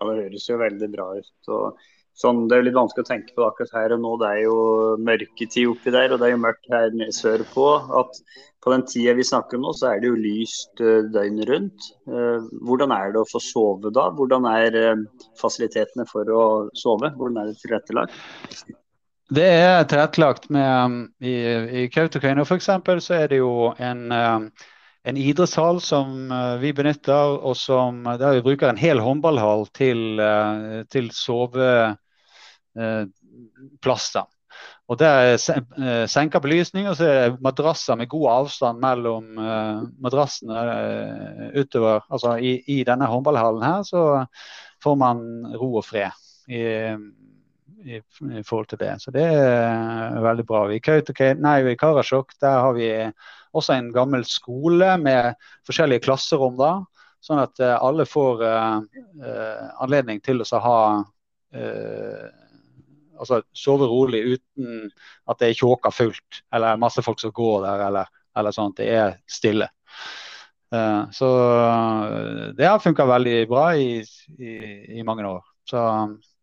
B: Ja, Det høres jo veldig bra ut. og sånn, Det er litt vanskelig å tenke på akkurat her og nå. Det er jo mørketid oppi der, og det er jo mørkt her sørpå. At på den tida vi snakker om nå, så er det jo lyst eh, døgnet rundt. Eh, hvordan er det å få sove da? Hvordan er eh, fasilitetene for å sove? Hvordan er det tilrettelagt?
C: Det er tilrettelagt med I, i Kautokeino f.eks. så er det jo en en idrettshall som uh, vi benytter, og som, uh, der vi bruker en hel håndballhall til, uh, til soveplasser. Og Der senker belysning, og så er det madrasser med god avstand mellom madrassene utover. Altså i, i, denne håndballhallen her så får man ro og fred. I, i, i, forhold til det. Så det er veldig bra. I nei, i Karasjok der har vi også en gammel skole med forskjellige klasserom. da, Sånn at uh, alle får uh, anledning til å ha altså sove rolig uten at det er tjåka fullt, eller masse folk som går der, eller, eller at det er stille. Uh, så det har funka veldig bra i, i, i, mange år. Så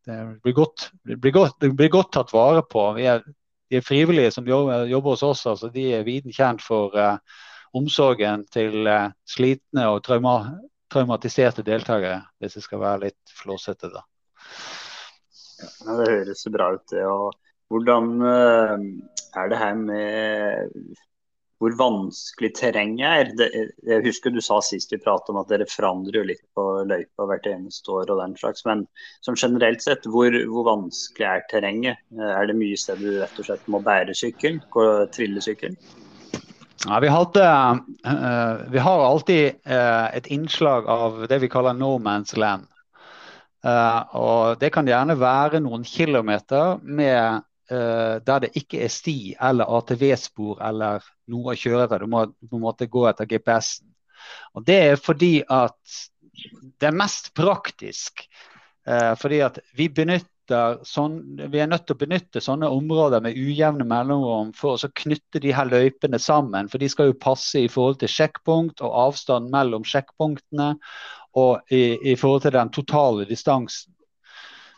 C: det blir godt, blir godt, det blir godt tatt vare på. Vi er de frivillige som jobber, jobber hos oss, altså, de er viden kjent for uh, omsorgen til uh, slitne og trauma, traumatiserte deltakere, hvis det skal være litt flåsete. da.
B: Ja, det høres bra ut, det. Og hvordan uh, er det her med hvor vanskelig terrenget er. Jeg husker du sa sist vi pratet om at dere forandrer jo litt på løypa hvert eneste år og den slags. Men som generelt sett, hvor, hvor vanskelig er terrenget? Er det mye sted du rett og slett må bære sykkelen? Trille sykkelen?
C: Ja, vi, hadde, uh, vi har alltid uh, et innslag av det vi kaller no man's land. Uh, og Det kan gjerne være noen kilometer med der det ikke er sti eller ATV-spor eller noe å kjøre. Du må på en måte gå etter GPS-en. Og Det er fordi at det er mest praktisk. Uh, fordi at vi benytter Sånn, vi er nødt til å benytte sånne områder med ujevne mellomrom for å knytte de her løypene sammen. For de skal jo passe i forhold til sjekkpunkt og avstand mellom sjekkpunktene. Og i, i forhold til den totale distansen.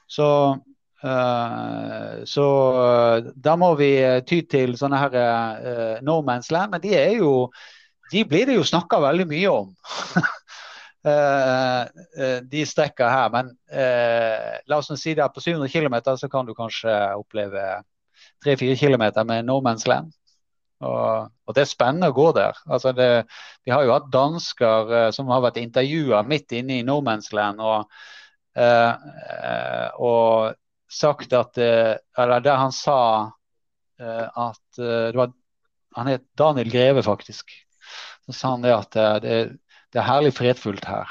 C: Så Eh, så eh, da må vi eh, ty til sånne her uh, no land. Men de er jo de blir det jo snakka veldig mye om. <laughs> de strekka her. Men la oss si det på 700 km så kan du kanskje oppleve 3-4 km med no land. Og, og, det er spennende å gå der. Altså det, vi har jo hatt dansker uh, som har vært intervjua midt inne i no land. Og, uh, og sagt at eh, Eller der han sa eh, at eh, det var Han het Daniel Greve, faktisk. Så sa han det at det, det er herlig fredfullt her.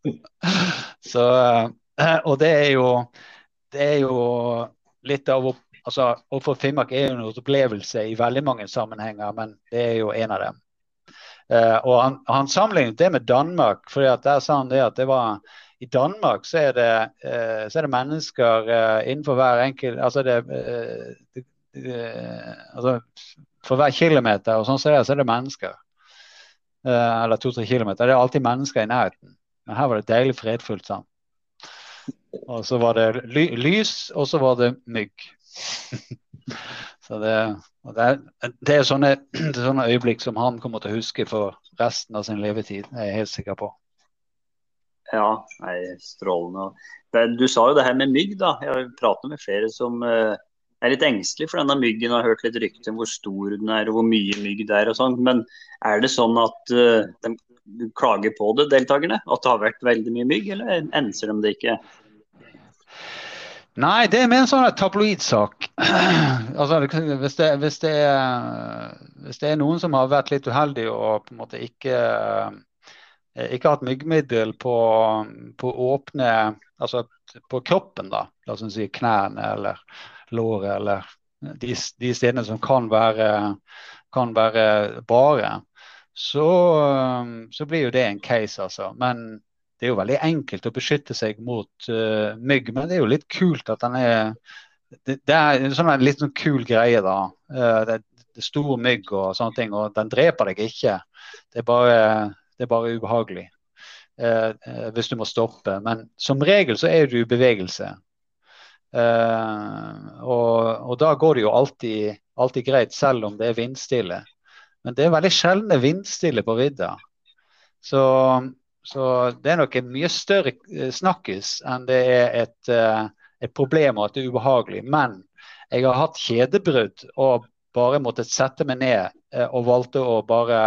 C: <laughs> så Og det er jo det er jo litt av altså, få Finnmark er jo en opplevelse i veldig mange sammenhenger, men det er jo en av dem. Uh, og han, han, sammenlignet det med Danmark, for der sa han det at det var i Danmark så er det, eh, så er det mennesker eh, innenfor hver enkelt altså, det, eh, det, det, altså For hver kilometer og sånn så, så er det mennesker. eller to-tre kilometer. Det er alltid mennesker i nærheten. Men her var det deilig fredfullt sammen. Og så var det ly lys, og så var det mygg. <laughs> så det, det, er, det er sånne, <clears throat> sånne øyeblikk som han kommer til å huske for resten av sin levetid. Det er jeg helt sikker på.
B: Ja, nei, strålende. Du sa jo det her med mygg, da. Jeg har pratet med flere som uh, er litt engstelige for denne myggen. og har hørt litt rykter om hvor stor den er og hvor mye mygg det er og sånn. Men er det sånn at uh, de klager på det, deltakerne? At det har vært veldig mye mygg, eller enser de det ikke?
C: Nei, det er mer en sånn tabloidsak. <clears throat> altså, hvis, det, hvis, er, hvis, det, er, noen som har vært litt uheldig og på en måte ikke Eh, ikke hatt myggmiddel på, på åpne Altså på kroppen, da. La oss si knærne eller låret eller de, de, stedene som kan være, kan være bare. Så, så, blir jo det en case, altså. Men det er jo veldig enkelt å beskytte seg mot uh, mygg. Men det er jo litt kult at den er Det, det er en sånn litt sånn kul greie, da. Uh, det, det er store mygg og sånne ting, og den dreper deg ikke. Det er bare det er bare ubehagelig eh, eh, hvis du må stoppe. Men som regel så er du i bevegelse. Eh, og, og, da går det jo alltid, alltid, greit, selv om det er vindstille. Men det er veldig sjeldne vindstille på vidda. Så, så, det er nok en mye større eh, snakkis enn det er et, eh, et problem og at det er ubehagelig. Men jeg har hatt kjedebrudd og bare måttet sette meg ned og valgte å bare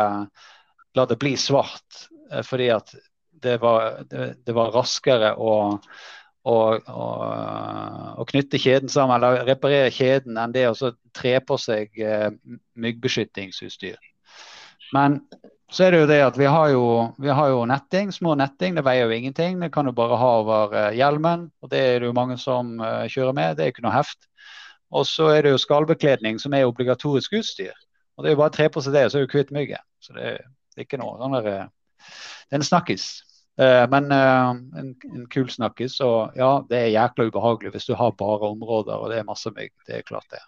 C: la det bli svart. Eh, fordi at det var, det, det var raskere å, å, å, å, knytte kjeden sammen, eller reparere kjeden, enn det å tre på seg eh, myggbeskyttingsutstyr. Men så er det jo det at vi har jo, vi har jo, netting, små netting. Det veier jo ingenting. Det kan du bare ha over eh, hjelmen. og Det er det jo mange som kjører med. Det er ikke noe heft. Og så er det jo skallbekledning som er obligatorisk utstyr. Og Det er jo bare å tre på seg det, så er du kvitt myggen. Så det, det er ikke noe sånn der, eh, Det er en snakkis. Uh, men uh, en, en, kul snakkis. Og ja, det er jækla ubehagelig hvis du har bare områder og det er masse mygg. Det er klart det.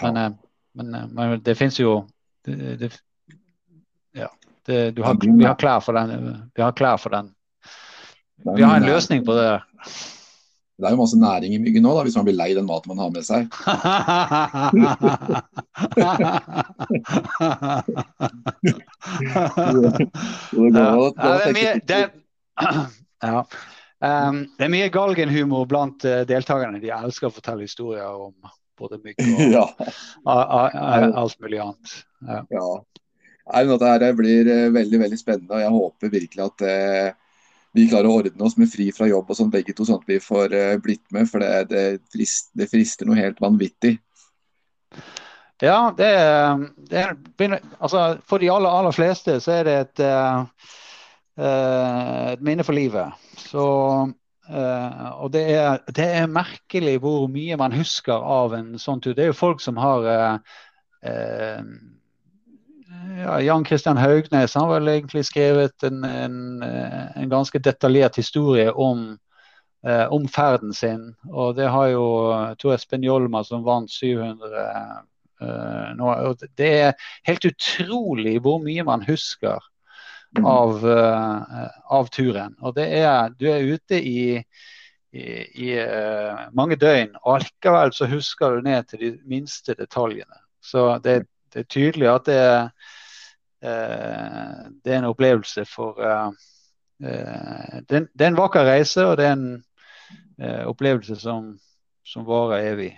C: Men, men, men det fins jo det, det, Ja. Det, har, vi har klær for den. Vi har klær for den. Vi har en løsning på det. der.
A: Det er jo masse næring i myggen nå, da, hvis man blir lei den maten man har med seg. <laughs>
C: det, er mye galgenhumor blant uh, deltakerne. De elsker å fortelle historier om både mygg og <laughs>
A: ja.
C: alt mulig annet.
A: Ja. ja. Nei, dette blir veldig veldig spennende, og jeg håper virkelig at eh, vi klarer å ordne oss med fri fra jobb og sånn begge to, sånn at vi får eh, blitt med. For det, det, frist, det frister noe helt vanvittig.
C: Ja, det, det er, altså, for de aller, aller fleste så er det et, uh, et minne for livet. Så, og det er, det er, merkelig hvor mye man husker av en sånn tur. Det er jo folk som har uh, ja, Jan Christian Haugnes har vel egentlig skrevet en, en, en ganske detaljert historie om, om, ferden sin. Og det har jo Tor Espen Jolma som vant 700 eh, nå, det er helt utrolig hvor mye man husker av, eh, av turen. Og det er, du er ute i, i, i uh, mange døgn, og allikevel så husker du ned til de minste detaljene. Så det, det er tydelig at det er, det er en opplevelse for det er, det, er en vakker reise, og det er en opplevelse som, som varer evig.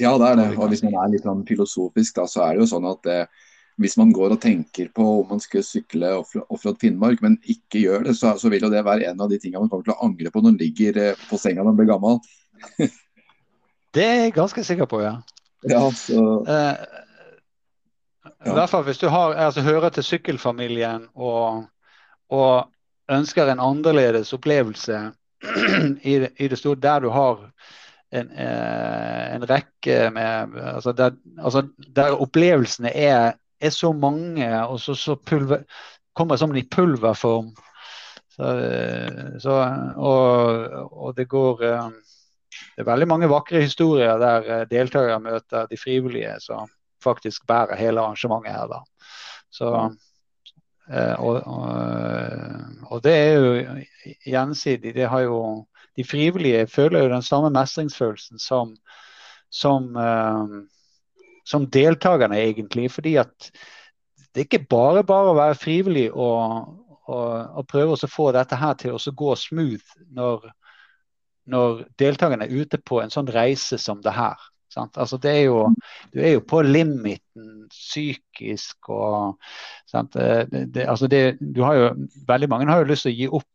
A: Ja, det er det. Og hvis man er litt sånn filosofisk, da, så er det jo sånn at eh, hvis man går og tenker på om man skal sykle offroad Finnmark, men ikke gjør det, så, så, vil jo det være en av de tingene man kommer til å angre på når man ligger eh, på senga når man blir gammel. <laughs>
C: det er jeg ganske sikker på, ja.
A: ja så...
C: Eh, I hvert fall hvis du har, altså, hører til sykkelfamilien og, og ønsker en annerledes opplevelse <clears throat> i det, i det store, der du har en, eh, en rekke med altså der, altså der opplevelsene er, er, så mange og så, så pulver, kommer som i pulverform. Så, så, og, og, det går eh, Det er veldig mange vakre historier der eh, deltakere møter de frivillige som faktisk bærer hele arrangementet her. da. Så, og, og, og, det er jo gjensidig. Det har jo de frivillige føler jo den samme mestringsfølelsen som, som, uh, som deltakerne, egentlig. Fordi at det er ikke bare bare å være frivillig og, og, og prøve å få dette her til å gå smooth når, når deltakerne er ute på en sånn reise som det her. Altså, det er jo, du er jo på limiten psykisk og det, det, altså det, du har jo, Veldig mange har jo lyst til å gi opp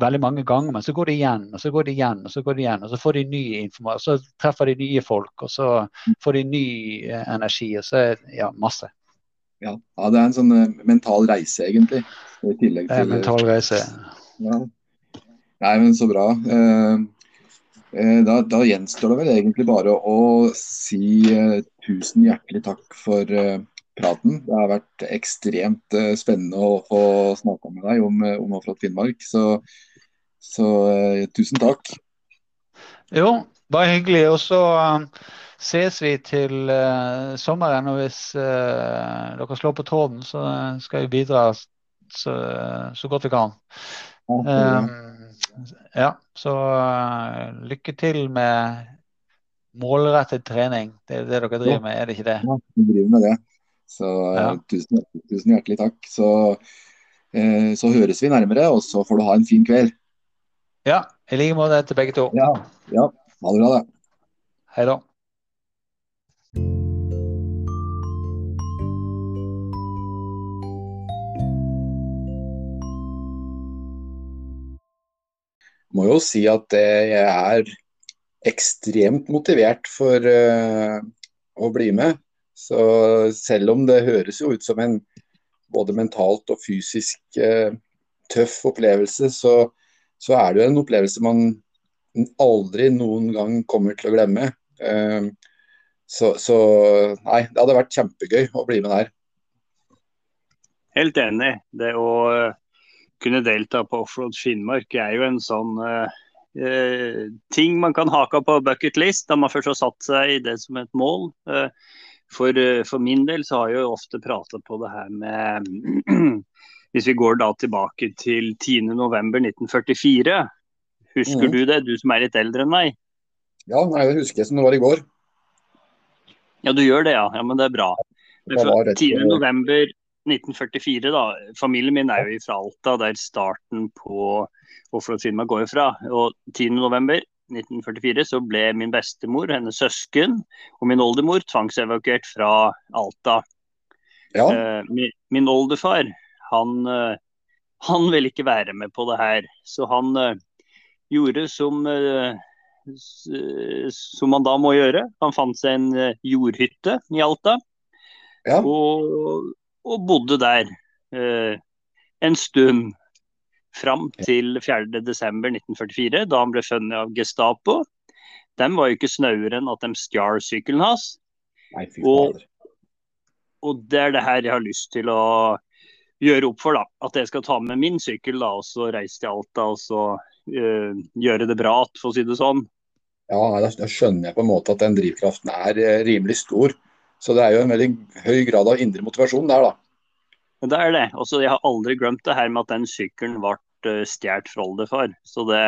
C: veldig mange ganger, men så går det igjen og så går det igjen. Og så går det igjen, og så får de ny informasjon, så treffer de nye folk, og så får de ny eh, energi. og så ja, masse.
A: Ja, ja det er en sånn uh, mental reise, egentlig. I tillegg til
C: Det er en mental reise.
A: Ja. Nei, men så bra. Uh, da, da, gjenstår det vel egentlig bare å si uh, tusen hjertelig takk for praten. Det har vært ekstremt uh, spennende å få snakka med deg om, eh, om Offroad Finnmark. Så, så uh, tusen takk.
C: Jo, bare hyggelig. Og så uh, ses vi til sommeren. Og hvis dere slår på tråden, så skal vi bidra så, så godt vi kan. Um, ja, så lykke til med målrettet trening. Det er det dere driver med, er det ikke det?
A: Ja, vi driver med det. Så ja. Eh, tusen, tusen, hjertelig takk. Så, eh, så, høres vi nærmere, og så får du ha en fin kveld.
C: Ja, i like måte til begge to.
A: Ja, ja. Ha det bra, da.
C: Hei da.
A: Må jo si at jeg er ekstremt motivert for uh, å bli med. Så selv om det høres jo ut som en både mentalt og fysisk eh, tøff opplevelse, så, så, er det jo en opplevelse man aldri noen gang kommer til å glemme. Eh, så, så, nei, det hadde vært kjempegøy å bli med der.
B: Helt enig. Det å kunne delta på Offroad Finnmark er jo en sånn uh, ting man kan hake på bucket list da man først har satt seg i det som et mål. Uh, for, eh, for, min del så har jeg jo ofte pratet på det her med <clears throat> Hvis vi går da tilbake til 10.11.1944. Husker mm. du det, du som er litt eldre enn meg?
A: Ja, nei, det husker jeg som det var i går.
B: Ja, du gjør det, ja. ja men det er bra. 10.11.1944, da. Familien min er jo fra Alta, der starten på Offroad Finnmark går fra. Og 10.11. 1944 så ble min bestemor, hennes søsken og min oldemor tvangsevakuert fra Alta.
A: Ja.
B: Eh, min, min oldefar, han, eh, han ville ikke være med på det her. Så han eh, gjorde som, som man da må gjøre. Han fant seg en jordhytte i Alta
A: Ja.
B: og, og bodde der eh, en stund. Fram til 4.12.1944, da han ble funnet av Gestapo. De var jo ikke snauere enn at de stjal sykkelen hans.
A: Nei,
B: Og-. Og det er det her jeg har lyst til å gjøre opp for. da. At jeg skal ta med min sykkel da, og så reise til Alta og så uh, gjøre det bra igjen, for å si det sånn.
A: Ja, da da skjønner jeg på en måte at den drivkraften er eh, rimelig stor. Så det er jo en veldig høy grad av indre motivasjon der, da.
B: Det er det. Og så Jeg har aldri glemt det her med at den sykkelen ble uh, stjålet fra oldefar. Så det,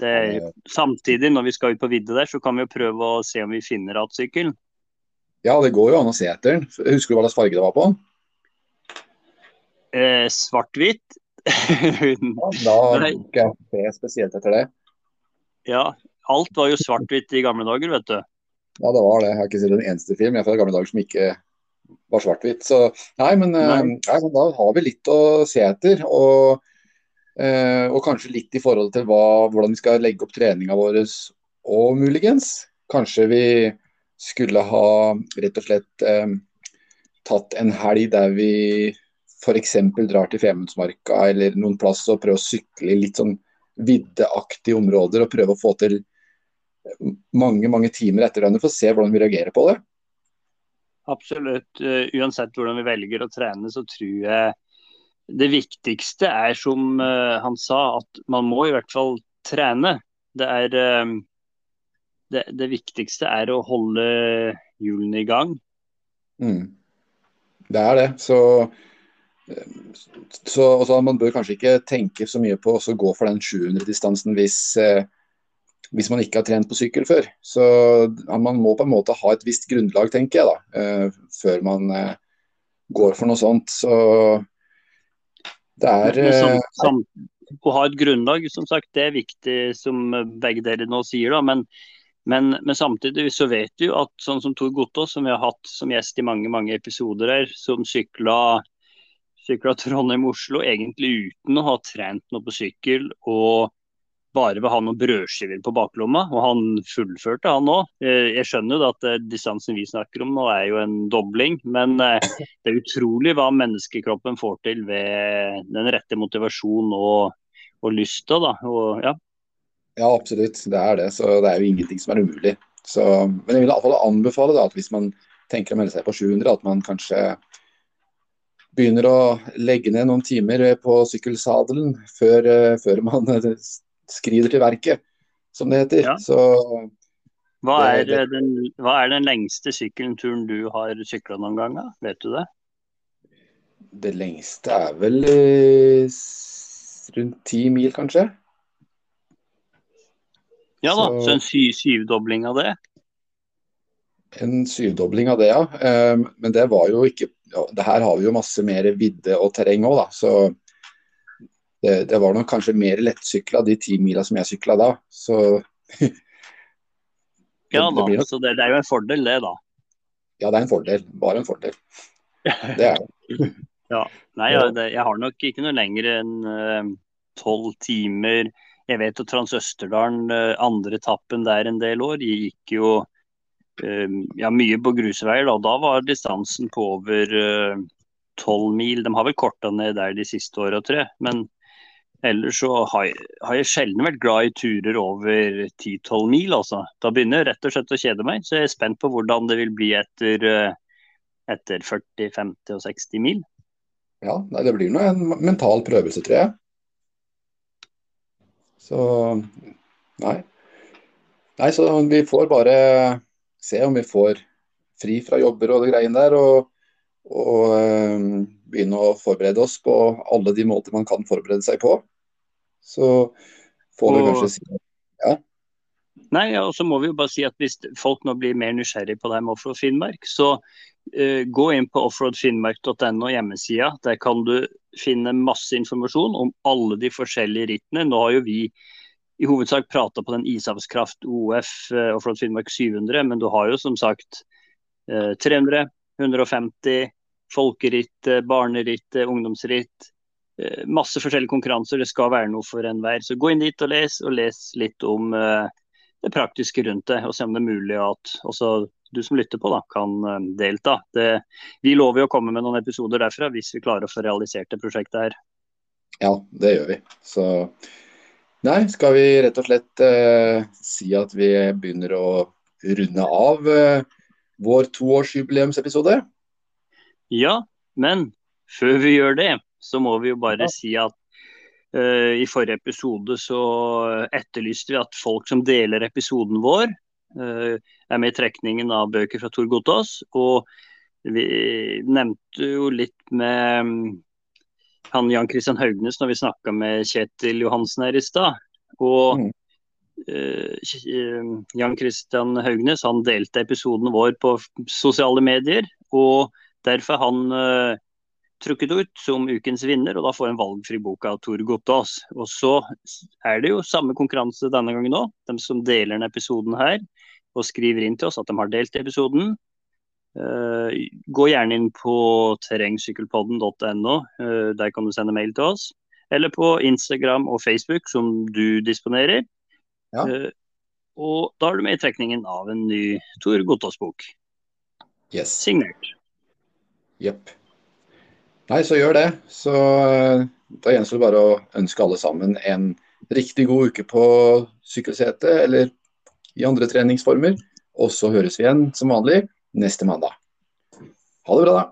B: det
A: Eh,
B: Samtidig, når vi skal ut på vidde der, så kan vi jo prøve å se om vi finner igjen sykkelen.
A: Ja, det går jo an å se etter den. Husker du hva slags farge det var på?
B: Eh, Svart-hvitt.
A: Ja, da <laughs> kan jeg se spesielt etter det.
B: ja, alt var jo svart-hvitt i gamle dager, vet du.
A: Ja, det var det. Jeg har ikke sett en eneste film jeg fra gamle dager som ikke var svart-hvitt. Så nei, men, eh,
B: Nei.
A: nei, da har vi litt å se etter. Og, eh, og kanskje litt i forhold til hva, hvordan vi skal legge opp treninga vår. Og muligens kanskje vi skulle ha rett og slett eh, tatt en helg der vi f.eks. drar til Femundsmarka eller noen plass og prøver å sykle i litt sånn viddeaktige områder og prøve å få til mange mange timer etter hverandre for å se hvordan vi reagerer på det.
B: Absolutt. Eh, uansett hvordan vi velger å trene, så tror jeg det viktigste er, som eh, han sa, at man må i hvert fall trene. Det er eh, det, det viktigste er å holde hjulene i gang.
A: Mm. Det er det. Så, så altså, man bør kanskje ikke tenke så mye på å gå for den 700-distansen hvis, eh, hvis man ikke har trent på sykkel før. Så man må på en måte ha et visst grunnlag, tenker jeg, da, eh, før man eh, går for noe sånt. Så det er
B: som,
A: eh,
B: å ha et grunnlag, som sagt, det er viktig, som begge dere nå sier. da, men men, men samtidig så vet vi jo at sånn som Tor Gottaas, som vi har hatt som gjest i mange mange episoder her, som sykla, sykla Trondheim-Oslo egentlig uten å ha trent noe på sykkel og bare ved ha noen brødskiver på baklomma. Og han fullførte, han òg. Jeg skjønner jo at eh, distansen vi snakker om nå er jo en dobling, men eh, <laughs> det er utrolig hva menneskekroppen får til ved den rette motivasjon og, og lysta. da, og ja.
A: Ja, absolutt. Det er det. Så det er jo ingenting som er umulig. Så, men jeg vil i hvert fall anbefale da, at hvis man tenker å melde seg på 700, at man kanskje begynner å legge ned noen timer på sykkelsadelen før, eh, før man eh, skrider til verket, som det heter.
B: Ja.
A: Så
B: Hva er,
A: Det-
B: den, hva er den lengste sykkelturen du har sykla noen gang? da? Vet du det?
A: det lengste er vel eh, rundt ti mil, kanskje.
B: Ja da,
A: Så-
B: så en sy syvdobling av det.
A: En syvdobling av det, ja. Um, Men det var jo ikke ja, det Her har vi jo masse mer vidde og terreng òg, da. Så det, det var nok kanskje mer lettsykla de ti mila som jeg sykla da. Så <laughs>
B: Ja da,
A: det
B: så det, det er jo en fordel det, da.
A: ja, det er en fordel. Bare en fordel. <laughs> Det er det.
B: Nei,
A: Ja.
B: ja, det, jeg har nok ikke noe lenger enn tolv timer. Jeg vet at Trans-Østerdalen, uh, andre etappen der en del år, gikk jo uh, ja, mye på grusveier. Da. da var distansen på over tolv mil. De har vel korta ned der de siste åra, tror jeg. Men ellers så har jeg, har jeg sjelden vært glad i turer over 10-12 mil, altså. Da begynner jeg rett og slett å kjede meg. Så jeg er spent på hvordan det vil bli etter, eh, etter 40, 50 og 60 mil.
A: Ja, det blir nå en mental prøvelse, tror jeg. Så nei. Nei, så vi får bare se om vi får fri fra jobber og det greiene der, og, og eh, begynne å forberede oss på alle de måter man kan forberede seg på. Så får vi kanskje si
B: Nei, ja, og så må vi jo bare si at Hvis folk nå blir mer nysgjerrig på det med Offroad Finnmark, så uh, gå inn på offroadfinnmark.no hjemmesida. Der kan du finne masse informasjon om alle de forskjellige rittene. Nå har jo vi i hovedsak prata på den Ishavskraft OF uh, Offroad Finnmark 700, men du har jo som sagt 300, 150, folkeritt, barneritt, ungdomsritt. Masse forskjellige konkurranser. Det skal være noe for enhver. Så gå inn dit og les, og les litt om det praktiske rundt det. Og se om det er mulig at også du som lytter på da, kan eh, delta. Det, vi lover å komme med noen episoder derfra hvis vi klarer å få realisert det prosjektet her.
A: Ja, det gjør vi. Så nei, skal vi rett og slett eh, si at vi begynner å runde av eh, vår toårsjubileumsepisode?
B: Ja, men før vi gjør det, så må vi jo bare ja. si at uh, i forrige episode så etterlyste vi at folk som deler episoden vår, uh, er med i trekningen av bøker fra Tor Gotaas. Og vi nevnte jo litt med mm, han Jan Christian Haugnes når vi snakka med Kjetil Johansen her i stad. Og mm. uh, Jan Christian Haugnes han delte episoden vår på sosiale medier. Og derfor han uh, trukket ut som ukens vinner, og da får en valgfri bok av Tor Gottaas. Og så er det jo samme konkurranse denne gangen òg. De som deler denne episoden her, og skriver inn til oss at de har delt episoden. Uh, gå gjerne inn på terrengsykkelpodden.no. Uh, der kan du sende mail til oss. Eller på Instagram og Facebook, som du disponerer. Ja. Uh, og da er du med i trekningen av en ny Tor Gottaas-bok.
A: Yes.
B: Signert.
A: Jepp. Nei, så gjør det. Så da gjenstår det bare å ønske alle sammen en riktig god uke på sykkelsetet, eller i andre treningsformer. Og så høres vi igjen som vanlig neste mandag. Ha det bra, da.